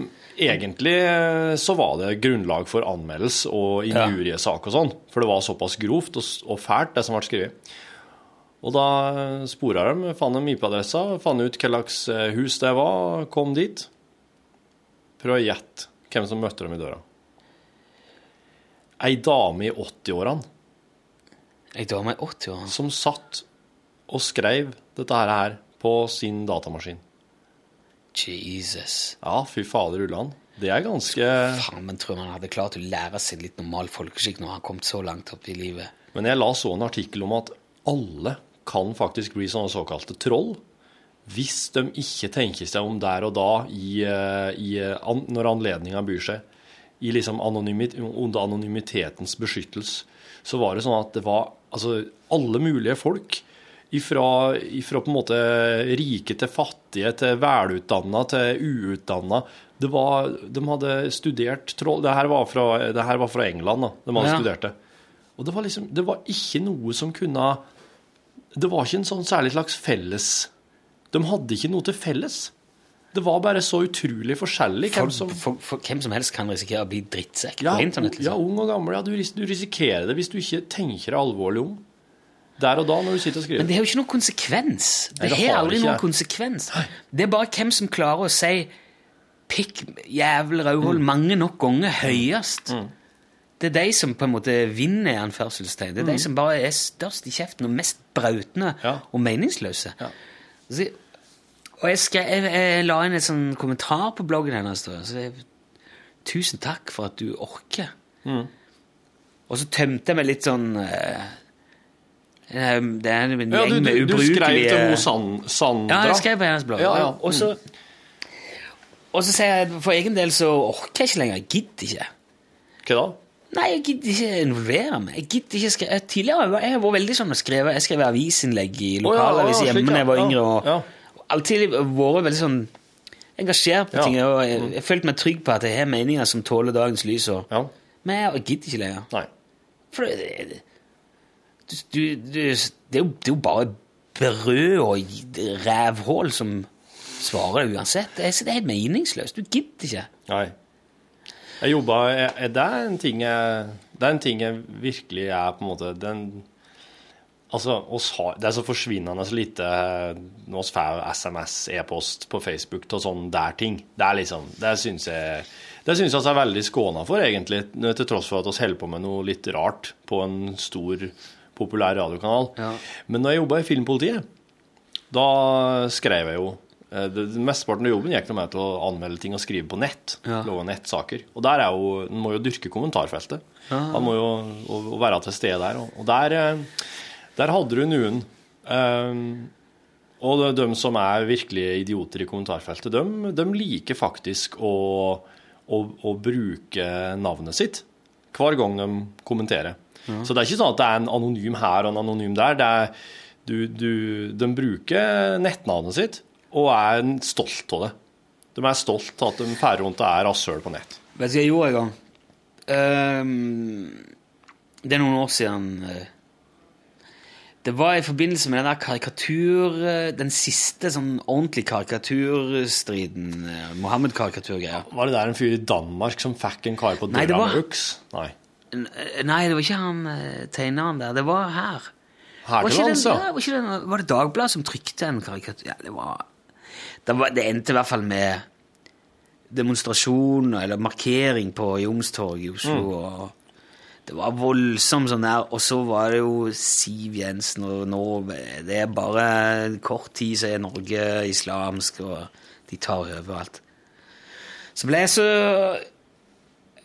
[SPEAKER 3] Egentlig eh, så var det grunnlag for anmeldelse og injuriesak og sånn, for det var såpass grovt og, og fælt, det som ble skrevet. Og da spora de, fant de IP-adressa, fant ut hva slags eh, hus det var, kom dit. Prøv å gjette hvem som møtte dem i døra. Ei dame i 80-årene
[SPEAKER 2] Jeg dame i 80-årene.
[SPEAKER 3] som satt og skrev dette her, på sin datamaskin.
[SPEAKER 2] Jesus.
[SPEAKER 3] Ja, fy fader ulland. Det er ganske
[SPEAKER 2] Faen, men tror man hadde klart å lære seg litt normal folkeskikk når han kom så langt opp i livet?
[SPEAKER 3] Men jeg la så en artikkel om at alle kan faktisk bli sånne såkalte troll hvis de ikke tenker seg om der og da i, eh, i, eh, når anledninga byr seg. I liksom anonymit, under anonymitetens beskyttelse. Så var det sånn at det var altså, alle mulige folk. Ifra, ifra på en måte rike til fattige, til velutdanna til uutdanna. De hadde studert troll Det her var fra, det her var fra England, da. De hadde
[SPEAKER 2] Ja.
[SPEAKER 3] studert det. Og det var liksom Det var ikke noe som kunne Det var ikke en sånn særlig slags felles De hadde ikke noe til felles. Det var bare så utrolig forskjellig hvem
[SPEAKER 2] For,
[SPEAKER 3] som
[SPEAKER 2] for, for, hvem som helst kan risikere å bli drittsekk
[SPEAKER 3] ja,
[SPEAKER 2] på internett.
[SPEAKER 3] ja,
[SPEAKER 2] Liksom.
[SPEAKER 3] ung og gammel. Ja, du, du risikerer det hvis du ikke tenker deg alvorlig om. Der og da, når du sitter og skriver.
[SPEAKER 2] Men det har jo ikke noen konsekvens. Det,
[SPEAKER 3] Nei, det
[SPEAKER 2] har aldri noen konsekvens. Det er bare hvem som klarer å si pikk, jævel, Rauhold'
[SPEAKER 3] Mm.
[SPEAKER 2] mange nok ganger høyest. Det er de som på en måte vinner, en anførselstegn. Det er de som bare er størst i kjeften og mest brautende
[SPEAKER 3] Mm. Ja.
[SPEAKER 2] og meningsløse.
[SPEAKER 3] Ja.
[SPEAKER 2] Så, og jeg, skrev, jeg, jeg la inn en sånn kommentar på bloggen hennes. da, Så jeg, Tusen takk for at du orker.
[SPEAKER 3] Mm.
[SPEAKER 2] Og så tømte jeg meg litt sånn eh, Det er en gjeng med
[SPEAKER 3] ubrukelige du skrev til San, Sandra.
[SPEAKER 2] Ja, jeg skrev på hennes blogg.
[SPEAKER 3] Ja, ja.
[SPEAKER 2] Og så og så sier jeg for egen del så orker jeg ikke lenger. Jeg gidder ikke.
[SPEAKER 3] Hva da?
[SPEAKER 2] Nei, jeg gidder ikke involvere meg. Jeg gidder ikke skrive. jeg- Tidligere har jeg vært veldig sånn å skrive Jeg skrev avisinnlegg i
[SPEAKER 3] Å, ja, ja,
[SPEAKER 2] hjemme da jeg var yngre. Og alltid vært veldig sånn engasjert på
[SPEAKER 3] Ja.
[SPEAKER 2] ting. Og jeg, jeg følte meg trygg på at jeg har meninger som tåler dagens lys. Og,
[SPEAKER 3] Ja.
[SPEAKER 2] Men jeg gidder ikke lenger.
[SPEAKER 3] Nei.
[SPEAKER 2] For det, det, du, du, det, er jo, det er jo bare brød og rævhull som svarer uansett. Det er, det helt meningsløst. Du gidder ikke.
[SPEAKER 3] Nei. Jeg jobba Det er en ting jeg Det er en ting jeg virkelig er på en måte den, Altså, har, Det er så forsvinnende så lite vi får SMS, e-post på Facebook og sånn der ting. Det er liksom Det syns jeg det syns jeg vi er veldig skåna for, egentlig, til tross for at vi holder på med noe litt rart på en stor, populær radiokanal.
[SPEAKER 2] Ja.
[SPEAKER 3] Men når jeg jobba i Filmpolitiet, da skrev jeg jo eh, Mesteparten av jobben gikk med til å anmelde ting og skrive på nett.
[SPEAKER 2] Ja.
[SPEAKER 3] Lage nettsaker. Og der er jo, en må jo dyrke kommentarfeltet. Han må jo være til stede der. Og, der, eh, der hadde du noen Um, Og de, de som er virkelig idioter i kommentarfeltet, de, de liker faktisk å, å, å bruke navnet sitt hver gang de kommenterer. Så det er ikke sånn at det er en anonym her og en anonym der. Det er, du, du, De bruker nettnavnet sitt og er stolt av det. De er stolt av at de fer rundt er rasshøl på nett.
[SPEAKER 2] Vet du hva jeg gjorde en gang? Um, det er noen år siden. eh, Det var i forbindelse med den der karikatur... eh, Den siste sånn ordentlig karikaturstriden. eh, Mohammed-karikaturgreia.
[SPEAKER 3] Var det der en fyr i Danmark som fikk en kar på døra
[SPEAKER 2] var-
[SPEAKER 3] med øks? Nei.
[SPEAKER 2] Eh, Nei, det var ikke han tegneren der. Det var her.
[SPEAKER 3] Her til
[SPEAKER 2] ikke
[SPEAKER 3] lands, ja.
[SPEAKER 2] var, det, var det Dagbladet som trykte en karikatur? Ja, det var Det, var, det endte i hvert fall med demonstrasjon eller markering på Youngstorget i Oslo.
[SPEAKER 3] Mm.
[SPEAKER 2] og Det var voldsomt sånn der. Og så var det jo Siv Jensen, og nå Det er bare kort tid så er Norge islamsk, og de tar over alt. Så ble jeg så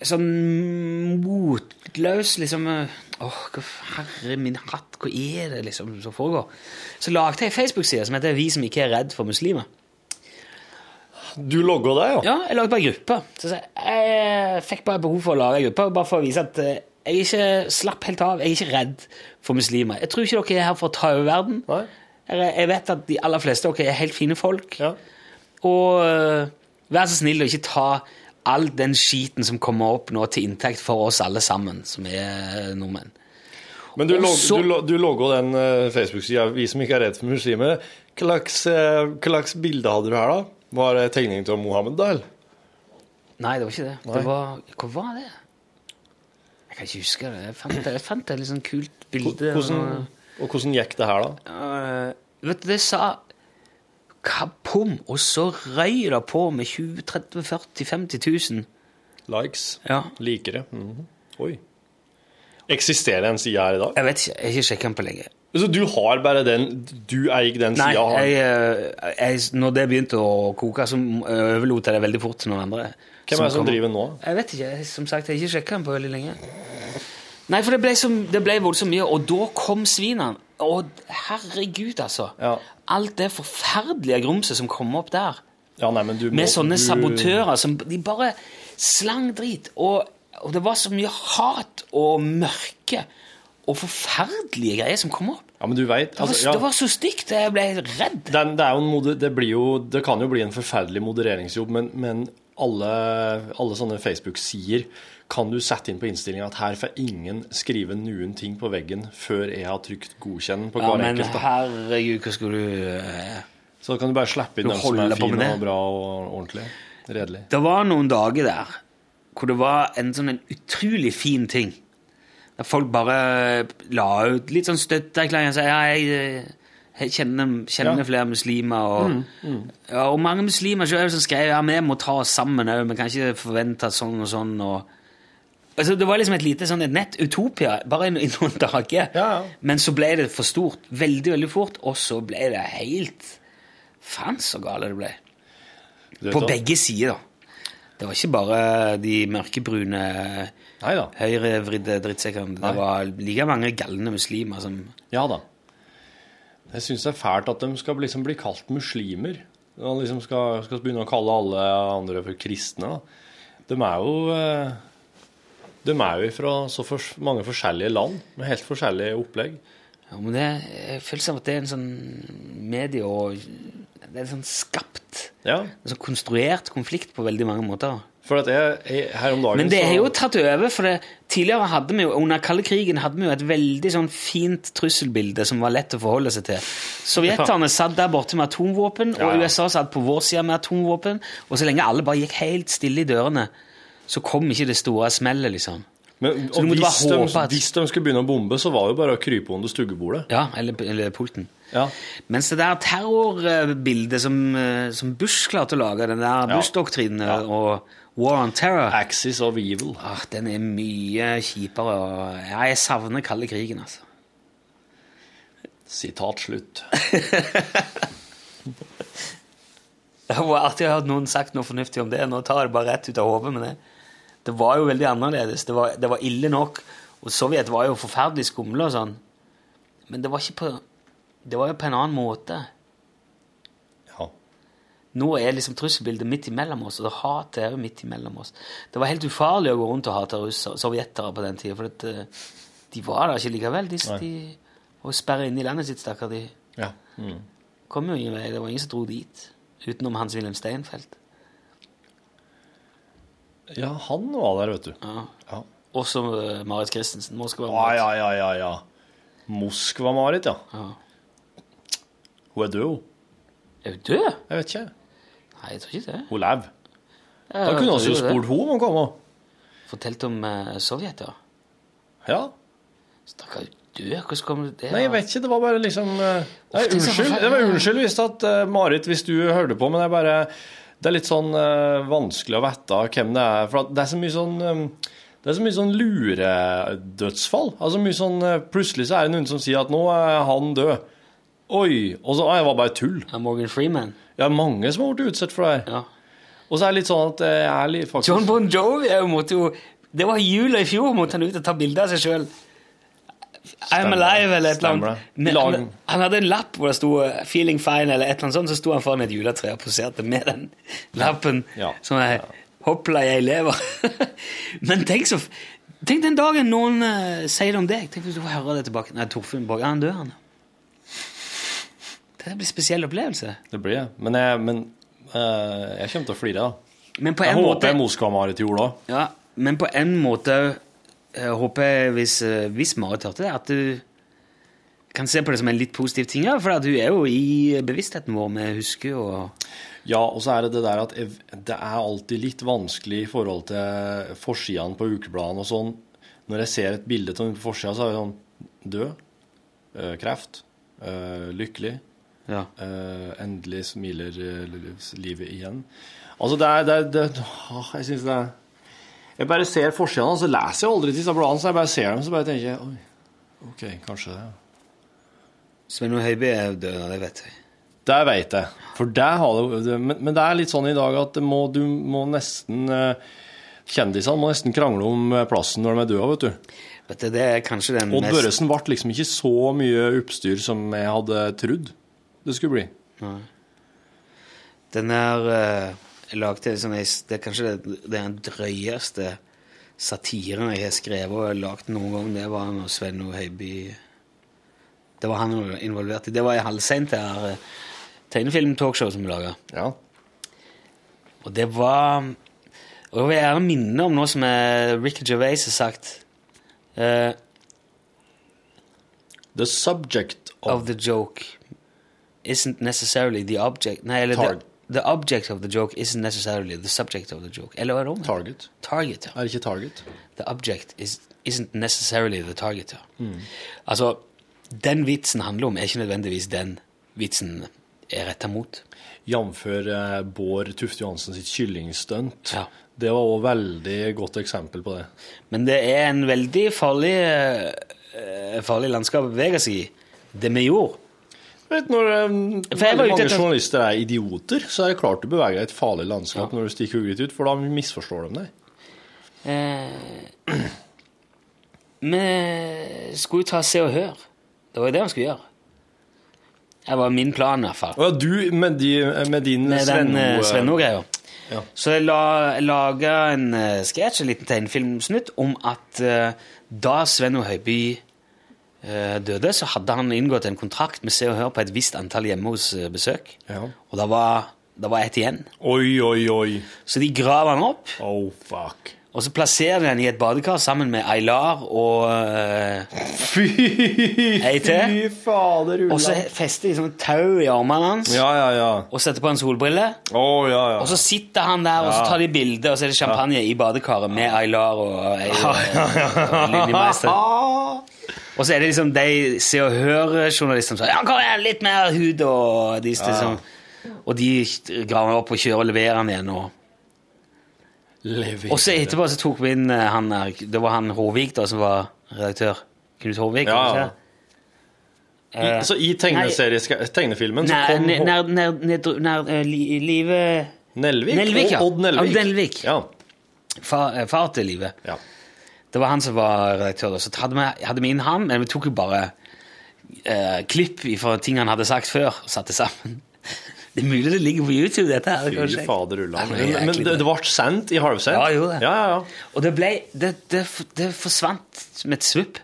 [SPEAKER 2] sånn motløs, liksom Åh, hva herre min hatt, hva er det liksom som foregår? Så lagde jeg ei Facebook-side som heter Vi som ikke er redd for muslimer.
[SPEAKER 3] Du logga deg, ja?
[SPEAKER 2] Ja, jeg lagde bare gruppe. Så jeg, jeg fikk bare behov for å lage en gruppe, bare for å vise at eh, er ikke slapp helt av. Jeg er ikke redd for muslimer. Jeg tror ikke dere er her for å ta over verden.
[SPEAKER 3] Nei.
[SPEAKER 2] Jeg, jeg vet at de aller fleste av dere er helt fine folk.
[SPEAKER 3] Ja.
[SPEAKER 2] Og øh, vær så snill å ikke ta all den skiten som kommer opp nå til inntekt for oss alle sammen, som er øh, nordmenn.
[SPEAKER 3] Men du,
[SPEAKER 2] Og
[SPEAKER 3] log, du, du logger den uh, Facebook-sida, vi som ikke er redd for muslimer. Hva slags, eh, bilde hadde du her, da? Var det tegning av Mohammed, da?
[SPEAKER 2] Nei, det var ikke det. Det var, hva var det? Jeg kan ikke huske det. Jeg fant, jeg fant et litt sånn kult bilde.
[SPEAKER 3] Hvordan, og hvordan gikk det her, da?
[SPEAKER 2] Uh, vet du, det sa kapom, og så røy det på med 20 30 40 50 000.
[SPEAKER 3] Likes?
[SPEAKER 2] Ja.
[SPEAKER 3] Likere? Mhm. Oi. Eksisterer en side her i dag?
[SPEAKER 2] Jeg vet ikke, jeg har ikke sjekket den på lenge.
[SPEAKER 3] Så du har bare den Du eier den
[SPEAKER 2] Nei,
[SPEAKER 3] sida?
[SPEAKER 2] jeg, øh, jeg, når det begynte å koke, så overlot jeg det veldig fort til noen andre.
[SPEAKER 3] Hvem er det som driver nå?
[SPEAKER 2] Jeg vet ikke. Som sagt, jeg har ikke sjekket den på veldig lenge. Nei, for det ble, som, det ble voldsomt mye, og da kom svinene. Å, herregud, altså.
[SPEAKER 3] Ja.
[SPEAKER 2] Alt det forferdelige grumset som kom opp der.
[SPEAKER 3] Ja, nei, men du må
[SPEAKER 2] Med sånne
[SPEAKER 3] du,
[SPEAKER 2] sabotører som De bare slang drit. Og, og det var så mye hat og mørke og forferdelige greier som kom opp.
[SPEAKER 3] Ja, men du vet,
[SPEAKER 2] Det var,
[SPEAKER 3] altså, ja.
[SPEAKER 2] det var så stygt. Jeg ble redd.
[SPEAKER 3] Det, det, er jo en moder, det, blir jo, det kan jo bli en forferdelig modereringsjobb, men, men alle, alle sånne Facebook-sider kan du sette inn på innstillinga at her får ingen skrive noen ting på veggen før jeg har trykt godkjenn på hver
[SPEAKER 2] ja,
[SPEAKER 3] enkelt. Men
[SPEAKER 2] herregud, hva skulle du eh,
[SPEAKER 3] Så kan du bare slippe inn den som er
[SPEAKER 2] det.
[SPEAKER 3] og bra og ordentlig. Redelig.
[SPEAKER 2] Det var noen dager der hvor det var en sånn en utrolig fin ting. Der folk bare la ut litt sånn støtteerklæringer og sa ja, jeg, jeg kjenner, kjenner
[SPEAKER 3] Ja.
[SPEAKER 2] flere muslimer. Og, Ja, og mange muslimer selv som skrev ja, vi må ta oss sammen òg, vi kan ikke forvente sånn og sånn. Og, altså, det var liksom et lite sånn et nett utopia bare i, i noen dager.
[SPEAKER 3] Ja, ja.
[SPEAKER 2] Men så ble det for stort veldig, veldig fort, og så ble det helt Faen, så gale det ble.
[SPEAKER 3] Du
[SPEAKER 2] På begge sider. Det var ikke bare de mørkebrune, høyrevridde drittsekkene. Det var like mange galne muslimer som
[SPEAKER 3] Ja da. Jeg syns det er fælt at de skal liksom bli kalt muslimer. Og liksom skal, skal begynne å kalle alle andre for kristne. De er jo eh, De er jo fra så for, mange forskjellige land med helt forskjellige opplegg.
[SPEAKER 2] ja, men det, Jeg føler som at det er en sånn medie- og Det er en sånn skapt,
[SPEAKER 3] Ja,
[SPEAKER 2] en sånn konstruert konflikt på veldig mange måter.
[SPEAKER 3] For at jeg, jeg her om dagen
[SPEAKER 2] Men det har jo tatt over, for det, tidligere hadde vi jo, under kalde krigen hadde vi jo et veldig sånn fint trusselbilde som var lett å forholde seg til. Sovjeterne satt der borte med atomvåpen, og
[SPEAKER 3] ja.
[SPEAKER 2] USA satt på vår side med atomvåpen, og så lenge alle bare gikk helt stille i dørene, så kom ikke det store smellet, liksom.
[SPEAKER 3] Men, og hvis, de,
[SPEAKER 2] at-
[SPEAKER 3] hvis de skulle begynne å bombe, så var det jo bare å krype under stuggebordet.
[SPEAKER 2] Ja, eller, eller pulten.
[SPEAKER 3] Ja.
[SPEAKER 2] Mens det der terrorbildet som, eh, som Bush klarte å lage, den der Bush-doktrinen
[SPEAKER 3] Ja.
[SPEAKER 2] og War on Terror,
[SPEAKER 3] Axis of evil.
[SPEAKER 2] ah, den er mye kjipere. Ja, jeg savner kalde krigen, altså.
[SPEAKER 3] Sitat slutt.
[SPEAKER 2] Det var artig å ha hørt noen sagt noe fornuftig om det. Nå tar jeg det bare rett ut av hodet. Men det, det var jo veldig annerledes. Det var, det var ille nok. Og Sovjet var jo forferdelig skumle og sånn. Men det var ikke på Det var jo på en annen måte. Nå er liksom trusselbildet midt imellom oss, og hatet er jo midt imellom oss. Det var helt ufarlig å gå rundt og hate russere, sovjetere på den tida, for at, eh, de var der ikke likevel. De, de Og sperre inne i landet sitt, stakkar de.
[SPEAKER 3] Ja. Mm.
[SPEAKER 2] Kom jo ingen vei. Det var ingen som dro dit. Utenom Hans-Wilhelm Steinfeld.
[SPEAKER 3] ja, han var der, vet du.
[SPEAKER 2] Ja.
[SPEAKER 3] Ja.
[SPEAKER 2] Også uh, Marit Christensen. Moskva-Marit.
[SPEAKER 3] ja, ja, ja, ja. Moskva-Marit, ja.
[SPEAKER 2] Ja.
[SPEAKER 3] Hun er død, hun.
[SPEAKER 2] Er hun død?
[SPEAKER 3] Jeg vet ikke.
[SPEAKER 2] Nei, jeg tror ikke det.
[SPEAKER 3] Hun lever. Da kunne
[SPEAKER 2] jeg
[SPEAKER 3] vi jo spurt henne om å komme.
[SPEAKER 2] Fortalt om uh, Sovjet, ja.
[SPEAKER 3] Ja.
[SPEAKER 2] Stakkar du, hvordan kom det
[SPEAKER 3] Nei, jeg vet ikke. Det var bare liksom eh, Nei, unnskyld. Det var unnskyld hvis at eh, Marit, hvis du hørte på, men det er bare Det er litt sånn eh, vanskelig å vite hvem det er. For det er så mye sånn um, det er så mye sånn luredødsfall. Altså mye sånn eh, Plutselig så er det noen som sier at nå er han død. Oi! Og så ah, jeg var bare tull.
[SPEAKER 2] Ja, Morgan Freeman.
[SPEAKER 3] Ja, mange som har blitt utsatt for det.
[SPEAKER 2] Ja.
[SPEAKER 3] Og så er det litt sånn at jeg er litt faktisk
[SPEAKER 2] John Bon Jovi jeg måtte jo Det var jula i fjor, måtte han ut og ta bilde av seg sjøl. I'm alive, eller et eller annet. Han, hadde en lapp hvor det sto uh, 'Feeling fine', eller et eller annet sånt, så sto han foran et juletre og poserte med den lappen.
[SPEAKER 3] Ja.
[SPEAKER 2] Som er 'Hoppla, jeg lever'. Men tenk så Tenk den dagen noen uh, sier det om deg. Tenk hvis du får høre det tilbake. Nei, Torfinn Borg, han dør, han. Det blir en spesiell opplevelse.
[SPEAKER 3] Det blir det. Men jeg, men, uh, jeg kommer til å flire, da.
[SPEAKER 2] Men på
[SPEAKER 3] Jeg
[SPEAKER 2] en
[SPEAKER 3] håper
[SPEAKER 2] måte
[SPEAKER 3] Moskva-Marit gjorde det.
[SPEAKER 2] Ja, men på en måte jeg håper jeg, hvis, eh, hvis Marit hørte det, at du kan se på det som en litt positiv ting, ja, for at hun er jo i bevisstheten vår, vi husker jo
[SPEAKER 3] Ja, og så er det det der at det er alltid litt vanskelig i forhold til forsidene på ukebladene og sånn. Når jeg ser et bilde av henne på forsida, så er hun sånn Død. eh, kreft. eh, lykkelig.
[SPEAKER 2] Ja.
[SPEAKER 3] Uh, endelig smiler eh, livet igjen. Altså, det er, det er det, åh, Jeg syns det er Jeg bare ser forsidene, og så leser jeg aldri disse bladene, så jeg bare ser dem, så bare tenker jeg Oi, OK, kanskje det.
[SPEAKER 2] Sven Høiby er død, det vet jeg.
[SPEAKER 3] Det vet jeg. For det har det, men, men det er litt sånn i dag at må, du må nesten eh, Kjendisene må nesten krangle om plassen når de er døde, vet du.
[SPEAKER 2] Vet du, det er kanskje den
[SPEAKER 3] Odd
[SPEAKER 2] mest
[SPEAKER 3] Børresen ble liksom ikke så mye oppstyr som jeg hadde trodd det skulle bli.
[SPEAKER 2] Den er uh, lagd til sånn Det er kanskje det, det er den drøyeste satiren jeg har skrevet og lagd noen gang. Det var når Sven Høiby Det var han involvert i. Det var i halvseint det her uh, tegnefilm-talkshow som vi laga.
[SPEAKER 3] Ja.
[SPEAKER 2] Og det var Og jeg vil gjerne minne om noe som er Ricky Gervais har sagt. Uh,
[SPEAKER 3] The subject of,
[SPEAKER 2] of the joke isn't necessarily the object Nei, eller the, the object of the joke isn't necessarily the subject of the joke. Eller hva er det? om?
[SPEAKER 3] Target.
[SPEAKER 2] Target, ja.
[SPEAKER 3] Er det ikke Target?
[SPEAKER 2] The object is, isn't necessarily the target. Ja. Altså, den vitsen handler om, er ikke nødvendigvis den vitsen er retta mot.
[SPEAKER 3] Jf. Eh, Bård Tufte Johansen sitt kyllingstunt.
[SPEAKER 2] Ja.
[SPEAKER 3] Det var også veldig godt eksempel på det.
[SPEAKER 2] Men det er en veldig farlig, eh, farlig landskap å bevege seg i. Det vi gjorde.
[SPEAKER 3] Vet, når eh, veldig mange journalister er idioter, så er det klart du beveger deg i et farlig landskap når du stikker hodet ut, for da misforstår de deg.
[SPEAKER 2] Eh, vi skulle ta Se og Hør. Det var jo det vi skulle gjøre. Det var min plan, i hvert fall.
[SPEAKER 3] Ja, du med, de, med din
[SPEAKER 2] den
[SPEAKER 3] Svenno,
[SPEAKER 2] eh,
[SPEAKER 3] eh,
[SPEAKER 2] Svenno-greia.
[SPEAKER 3] Ja.
[SPEAKER 2] Så jeg la, laga en sketsj, en liten tegnefilmsnutt, om at eh, da Svenno Høiby eh, døde, så hadde han inngått en kontrakt med Se og Hør på et visst antall hjemme hos eh, besøk.
[SPEAKER 3] Ja.
[SPEAKER 2] Og det var, det var ett igjen.
[SPEAKER 3] Oi, oi, oi.
[SPEAKER 2] Så de grav han opp,
[SPEAKER 3] Oh, fuck.
[SPEAKER 2] og så plasserer de han i et badekar sammen med Aylar og eh,
[SPEAKER 3] Fy,
[SPEAKER 2] Ei til.
[SPEAKER 3] fader,
[SPEAKER 2] Og så fester de sånn tau i armene hans
[SPEAKER 3] Ja, ja, ja.
[SPEAKER 2] og setter på en solbrille.
[SPEAKER 3] Oh, ja, ja.
[SPEAKER 2] Og så sitter han der, og så tar de bilde, og så er det champagne i badekaret med Aylar og, og Linni Meister. Og så er det liksom de Se og Hør-journalistene som Ja, kom igjen, litt mer hud, og de, liksom, og de graver opp og kjører og leverer den igjen. Og,
[SPEAKER 3] Lever.
[SPEAKER 2] og så etterpå så tok vi inn eh, han Det var han Håvik da som var redaktør. Knut Håvik.
[SPEAKER 3] Ja? I,
[SPEAKER 2] Eh,
[SPEAKER 3] så i tegnefilmen så
[SPEAKER 2] Nei,
[SPEAKER 3] kom
[SPEAKER 2] nær, nær, nær, nær, eh, li, Live
[SPEAKER 3] Nelvik,
[SPEAKER 2] Nelvik, ja.
[SPEAKER 3] Odd Nelvik. Ja.
[SPEAKER 2] Far, far til Live.
[SPEAKER 3] ja.
[SPEAKER 2] Det var han som var redaktør. da. Så hadde vi, hadde vi inn han, men vi tok jo bare eh, klipp fra ting han hadde sagt før, og satte sammen. Det er mulig det ligger på YouTube, dette her.
[SPEAKER 3] Fy fader ulla.
[SPEAKER 2] Ja, men
[SPEAKER 3] Men,
[SPEAKER 2] det
[SPEAKER 3] det, ble sendt i halvsendt?
[SPEAKER 2] Ja, jo det.
[SPEAKER 3] Ja, ja, ja.
[SPEAKER 2] Og det ble Det, det, det forsvant med et svupp.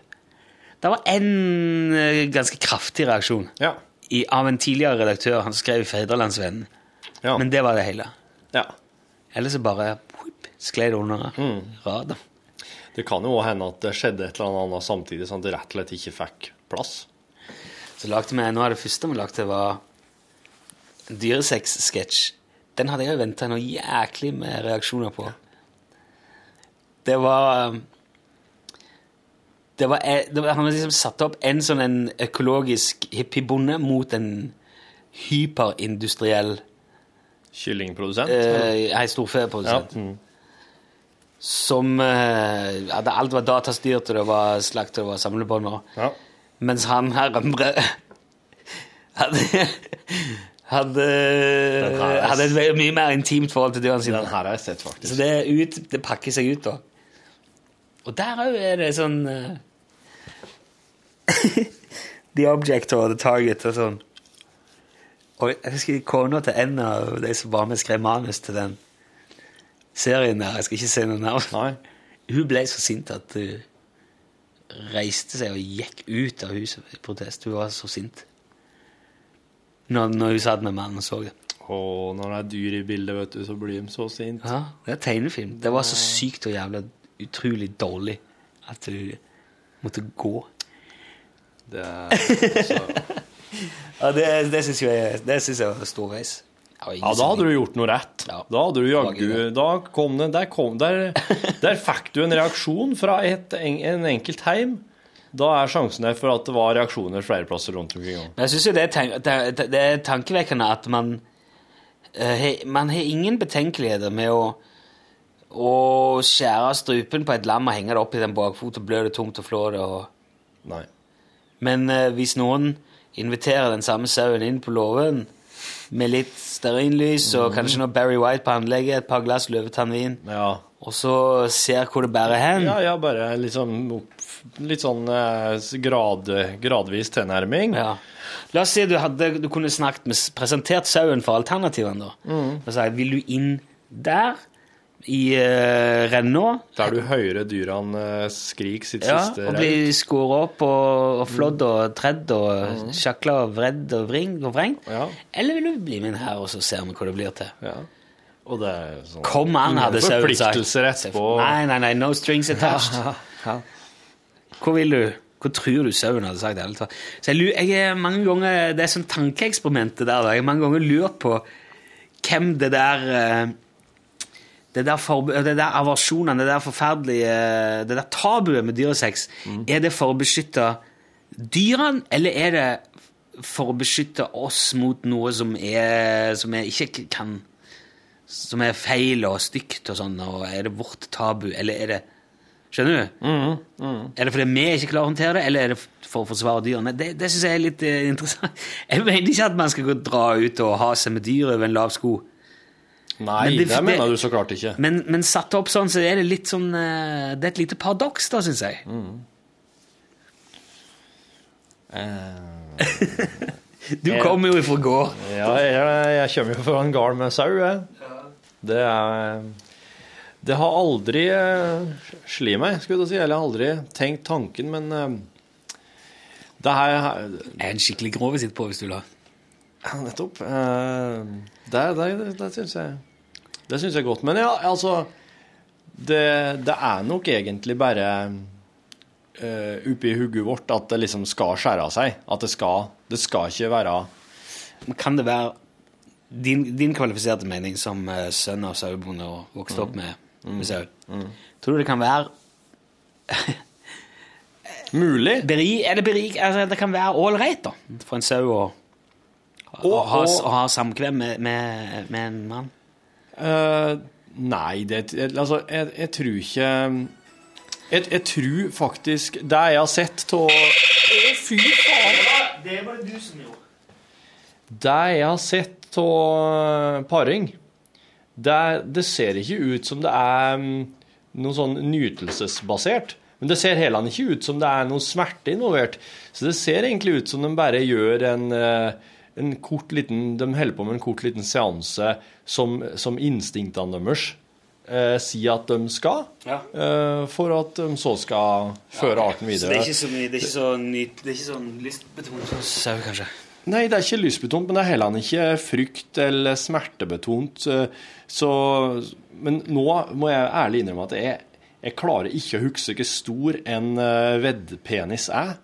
[SPEAKER 2] Det var en eh, ganske kraftig reaksjon
[SPEAKER 3] Ja.
[SPEAKER 2] i, av en tidligere redaktør. Han skrev i Fedrelandsvennen.
[SPEAKER 3] Ja.
[SPEAKER 2] Men det var det hele.
[SPEAKER 3] ja.
[SPEAKER 2] Ellers så bare whoop, skled under raden.
[SPEAKER 3] Det kan jo òg hende at det skjedde et eller annet samtidig, sånn at det rett og slett ikke fikk plass.
[SPEAKER 2] Så lagde vi, Noe av det første vi lagde, var dyresex-sketsj. Den hadde jeg venta noe jæklig med reaksjoner på. Det var det var, eh, det var, Han liksom satt opp en sånn en økologisk hippiebonde mot en hyperindustriell
[SPEAKER 3] Kyllingprodusent.
[SPEAKER 2] eh, Ei storfeprodusent.
[SPEAKER 3] Ja, mm.
[SPEAKER 2] Som eh, hadde Alt var datastyrt, og det var slakt og det var samlebånd.
[SPEAKER 3] Ja.
[SPEAKER 2] mens han her andre hadde, hadde, hadde et mye mer intimt forhold til dyrene sine.
[SPEAKER 3] Den her har jeg sett,
[SPEAKER 2] Så
[SPEAKER 3] faktisk.
[SPEAKER 2] det, er ut, det pakker seg ut, da. Og der òg er det sånn uh, The object or the target og sånn. Og jeg husker kona til en av de som var med skrev manus til den serien der. Jeg skal ikke si noe navn.
[SPEAKER 3] Nei.
[SPEAKER 2] Hun ble så sint at hun reiste seg og gikk ut av huset i protest. Hun var så sint. Når, når hun satt med mannen og så det.
[SPEAKER 3] Og når det er dyr i bildet, vet du, så blir de så sint.
[SPEAKER 2] Ja, det er tegnefilm. Det var så sykt og jævla utrolig dårlig at hun måtte gå.
[SPEAKER 3] Det er, altså,
[SPEAKER 2] Ja, det, det syns jeg, jeg var storveis.
[SPEAKER 3] Ja, da hadde du gjort noe rett.
[SPEAKER 2] Ja.
[SPEAKER 3] Da hadde du jaggu Da kom det Der, kom, der, der fikk du en reaksjon fra et, en, en enkelt heim. Da er sjansen der for at det var reaksjoner flere plasser rundt omkring.
[SPEAKER 2] Men jeg syns jo det er, det, det er tankevekkende at man eh, he- Man har ingen betenkeligheter med å, å skjære strupen på et lam og henge det opp i den bakfot og blø det tungt og flår det. Og,
[SPEAKER 3] Nei.
[SPEAKER 2] men eh, hvis noen inviterer den samme sauen inn på låven med litt stearinlys og kanskje noe Barry White på anlegget, et par glass løvetannvin,
[SPEAKER 3] Ja.
[SPEAKER 2] og så ser hvor det bærer hen
[SPEAKER 3] Ja, ja, bare sånn, opp, litt sånn eh, grad, gradvis tilnærming.
[SPEAKER 2] Ja. La oss si du, hadde, du kunne snakket med, presentert sauen for alternativene. da. Og sagt, Vil du inn der, i uh, renna,
[SPEAKER 3] Der du hører dyrene uh, skrike sitt
[SPEAKER 2] ja,
[SPEAKER 3] siste
[SPEAKER 2] og
[SPEAKER 3] blir
[SPEAKER 2] bli skåret opp og, og flådd og tredd og sjakla og vredd og vring og vrengt?
[SPEAKER 3] Ja.
[SPEAKER 2] Eller vil du bli med her, og så ser vi hva det blir til?
[SPEAKER 3] Ja. Og det er sånn
[SPEAKER 2] Kom an, hadde sauen sagt.
[SPEAKER 3] forpliktelser etterpå.
[SPEAKER 2] Nei, nei, nei, no strings attached. Hvor vil du? Hvor tror du sauen hadde sagt ærlig talt? Så jeg, jeg mange ganger, Det er sånn tankeeksperimentet der. da. Jeg har mange ganger lurt på hvem det der eh, det der, for, det der aversjonen, det der forferdelige Det der tabuet med dyresex, er det for å beskytte dyrene, eller er det for å beskytte oss mot noe som er Som er ikke kan Som er feil og stygt og sånn, og er det vårt tabu, eller er det Skjønner du? Er det fordi vi ikke klarer å håndtere det, eller er det for å forsvare dyrene? Det, det syns jeg er litt eh, interessant. Jeg mener ikke at man skal gå dra ut og ha seg med dyr over en lav sko.
[SPEAKER 3] Nei,
[SPEAKER 2] Men
[SPEAKER 3] det,
[SPEAKER 2] det-
[SPEAKER 3] mener du så klart ikke.
[SPEAKER 2] Men, men satt opp sånn, så er det litt sånn eh, Det er et lite paradoks, da, syns jeg. Du kommer jo ifra gård.
[SPEAKER 3] Ja, jeg, jeg kommer jo fra en gard med sau, jeg. Det er Det har aldri uh, sli meg, skulle jeg si. Eller aldri tenkt tanken, men eh, det her
[SPEAKER 2] Jeg er en skikkelig grov sitt på, hvis du vil ha.
[SPEAKER 3] Ja, nettopp. Eh, det det, det, syns jeg Det syns jeg godt. Men ja, altså Det, det er nok egentlig bare uh, oppi hodet vårt at det liksom skal skjære av seg. At det skal Det skal ikke være
[SPEAKER 2] Kan det være din, din kvalifiserte mening som eh, sønn av sauebonde og vokst opp med, med sau? Tror du det kan være
[SPEAKER 3] mulig.
[SPEAKER 2] beri, Er det berik, altså, det kan være ålreit da, for en sau å, å, ha,
[SPEAKER 3] og-
[SPEAKER 2] å ha samkvem med, med, med en mann?
[SPEAKER 3] Uh, nei, det Altså, jeg, jeg tror ikke jeg, jeg tror faktisk Det jeg har sett av Å, fy faen!
[SPEAKER 2] Det var det du som gjorde.
[SPEAKER 3] Det jeg har sett av paring, det, det ser ikke ut som det er mm, noe sånn nytelsesbasert. Men det ser heller ikke ut som det er noe smerte involvert. Så det ser egentlig ut som de bare gjør en, eh, en kort liten De holder på med en kort liten seanse som, som instinktene deres eh, sier at de skal,
[SPEAKER 2] Ja.
[SPEAKER 3] eh, for at de så skal føre arten
[SPEAKER 2] Så det
[SPEAKER 3] videre.
[SPEAKER 2] er ikke så mye, det er ikke så, nyt, det er ikke sånn lystbetont som sau, kanskje?
[SPEAKER 3] Nei, det er ikke lystbetont, men det er heller ikke frykt eller smertebetont. eh, Så, men nå må jeg ærlig innrømme at jeg, jeg klarer ikke å huske hvor stor en uh, veddpenis er.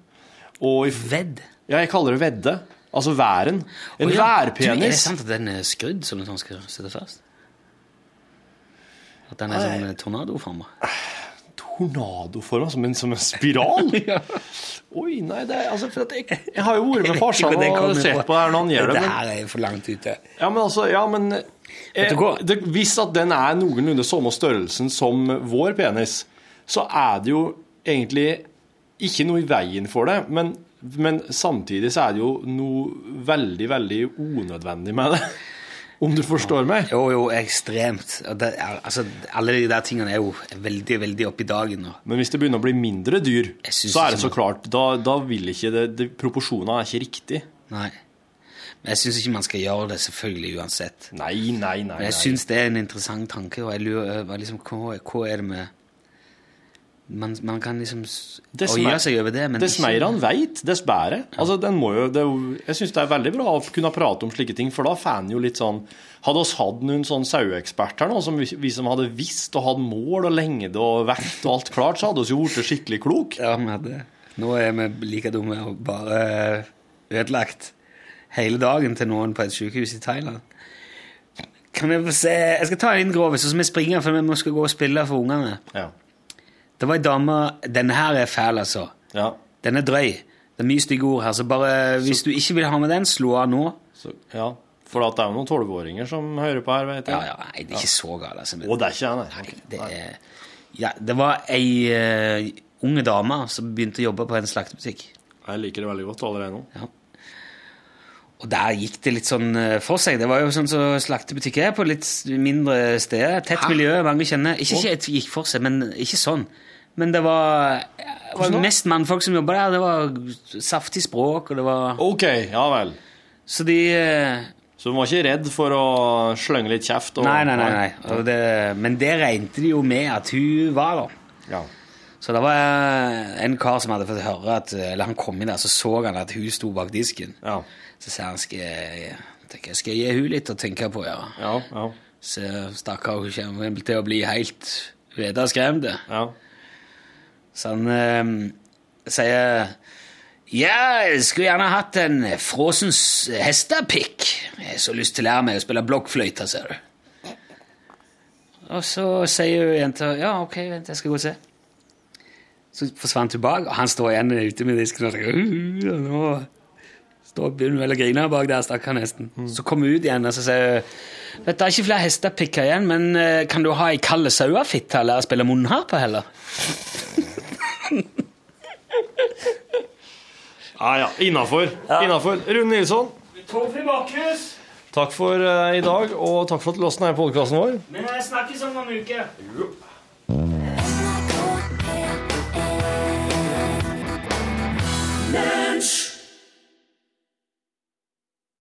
[SPEAKER 3] Og i,
[SPEAKER 2] Vedd?
[SPEAKER 3] ja, jeg kaller det vedde. Altså væren. En
[SPEAKER 2] oh, ja, Du, er det sant at den er skrudd sånn at den skal sitte fast? At den er
[SPEAKER 3] Nei.
[SPEAKER 2] sånn tornadoforma?
[SPEAKER 3] Tornadoforma, som en, som en spiral? Oi, nei, det er altså jeg, jeg har jo vært med farsan og sett på det her når han gjør det.
[SPEAKER 2] Det her er for langt ute.
[SPEAKER 3] ja, men altså, ja, men eh, det, Hvis at den er noenlunde samme størrelsen som vår penis, så er det jo egentlig ikke noe i veien for det, men, men samtidig så er det jo noe veldig, veldig unødvendig med det. Om du forstår meg?
[SPEAKER 2] Jo, jo, ekstremt. Det altså, alle de der tingene er jo veldig, veldig oppe i dagen nå.
[SPEAKER 3] Men hvis det begynner å bli mindre dyr, så er det så klart Da, da vil ikke det, det Proporsjonene er ikke riktig.
[SPEAKER 2] Nei. Men jeg syns ikke man skal gjøre det, selvfølgelig, uansett.
[SPEAKER 3] Nei, nei, nei.
[SPEAKER 2] Men jeg syns det er en interessant tanke, og jeg lurer liksom, hva, hva er det med man, man kan liksom oie seg over det, men
[SPEAKER 3] Dess mer han veit, dess bedre. Altså, den må jo, det jeg syns det er veldig bra å kunne prate om slike ting, for da får en jo litt sånn Hadde oss hatt noen sånn saueeksperter nå, som vi, vi som hadde visst og hatt mål og lengde og vekt og alt klart, så hadde oss jo blitt skikkelig klok.
[SPEAKER 2] Ja, vi hadde Nå er vi like dumme og bare ødelagt hele dagen til noen på et sykehus i Thailand. Kan vi få se Jeg skal ta en liten grovis, så vi springer, for vi må skal gå og spille for ungene.
[SPEAKER 3] Ja.
[SPEAKER 2] Det var ei dame Denne her er fæl, altså.
[SPEAKER 3] ja.
[SPEAKER 2] Den er drøy. Det er mye stygge ord her, så bare hvis du ikke vil ha med den, slå av nå.
[SPEAKER 3] Så, ja. For at det er jo noen tolvåringer som hører på her, vet jeg.
[SPEAKER 2] Ja, ja, nei, det er ikke så galt, altså. men-
[SPEAKER 3] Å, det er ikke nei.
[SPEAKER 2] Nei, det er Ja, det var ei uh, unge dame som begynte å jobbe på en slaktebutikk.
[SPEAKER 3] Jeg liker det veldig godt allerede nå.
[SPEAKER 2] Ja. Og der gikk det litt sånn eh, for seg. Det var jo sånn som slaktebutikk er på litt mindre steder. Tett miljø, mange kjenner. Ikke ikke gikk for seg, men ikke sånn. Men det var, det var mest mannfolk som jobba der. Det var saftig språk, og det var
[SPEAKER 3] OK, ja vel.
[SPEAKER 2] Så de eh,
[SPEAKER 3] Så du var ikke redd for å slønge litt kjeft? Og,
[SPEAKER 2] Nei, nei, nei. nei. Det, men det regnet de jo med at hun var der.
[SPEAKER 3] Ja.
[SPEAKER 2] Så det var en kar som hadde fått høre at Eller han kom inn der, så så han at hun sto bak disken.
[SPEAKER 3] Ja.
[SPEAKER 2] Så sa han skal jeg, tenker, jeg gi hun litt å tenke på, ja.
[SPEAKER 3] Ja. Ja.
[SPEAKER 2] Så stakkar, hun kommer til å bli helt vedaskremt.
[SPEAKER 3] ja.
[SPEAKER 2] Så han eh, sier Ja, jeg skulle gjerne hatt en frosens hestepikk. Jeg har så lyst til å lære meg å spille blokkfløyte, ser du. Og så sier jenta ja, ok, vent, jeg skal gå og se. Så forsvant hun bak, og han står igjen ute med disken og tenker «Uh, uh, nå står begynner vel å grine bak der, stakkar nesten. Så kommer hun ut igjen og så sier hun, vet du, det er ikke flere hestepikker igjen, men eh, kan du ha ei kald sauefitte eller spille munnharpe heller?
[SPEAKER 3] Ja, ja. Innafor. Innafor. Rune Nilsson,
[SPEAKER 2] Torfinn Bakhus,
[SPEAKER 3] takk for uh, i dag, og takk for at du låste ned podkasten vår.
[SPEAKER 2] men jeg snakkes om noen uker.
[SPEAKER 9] Lunch. P1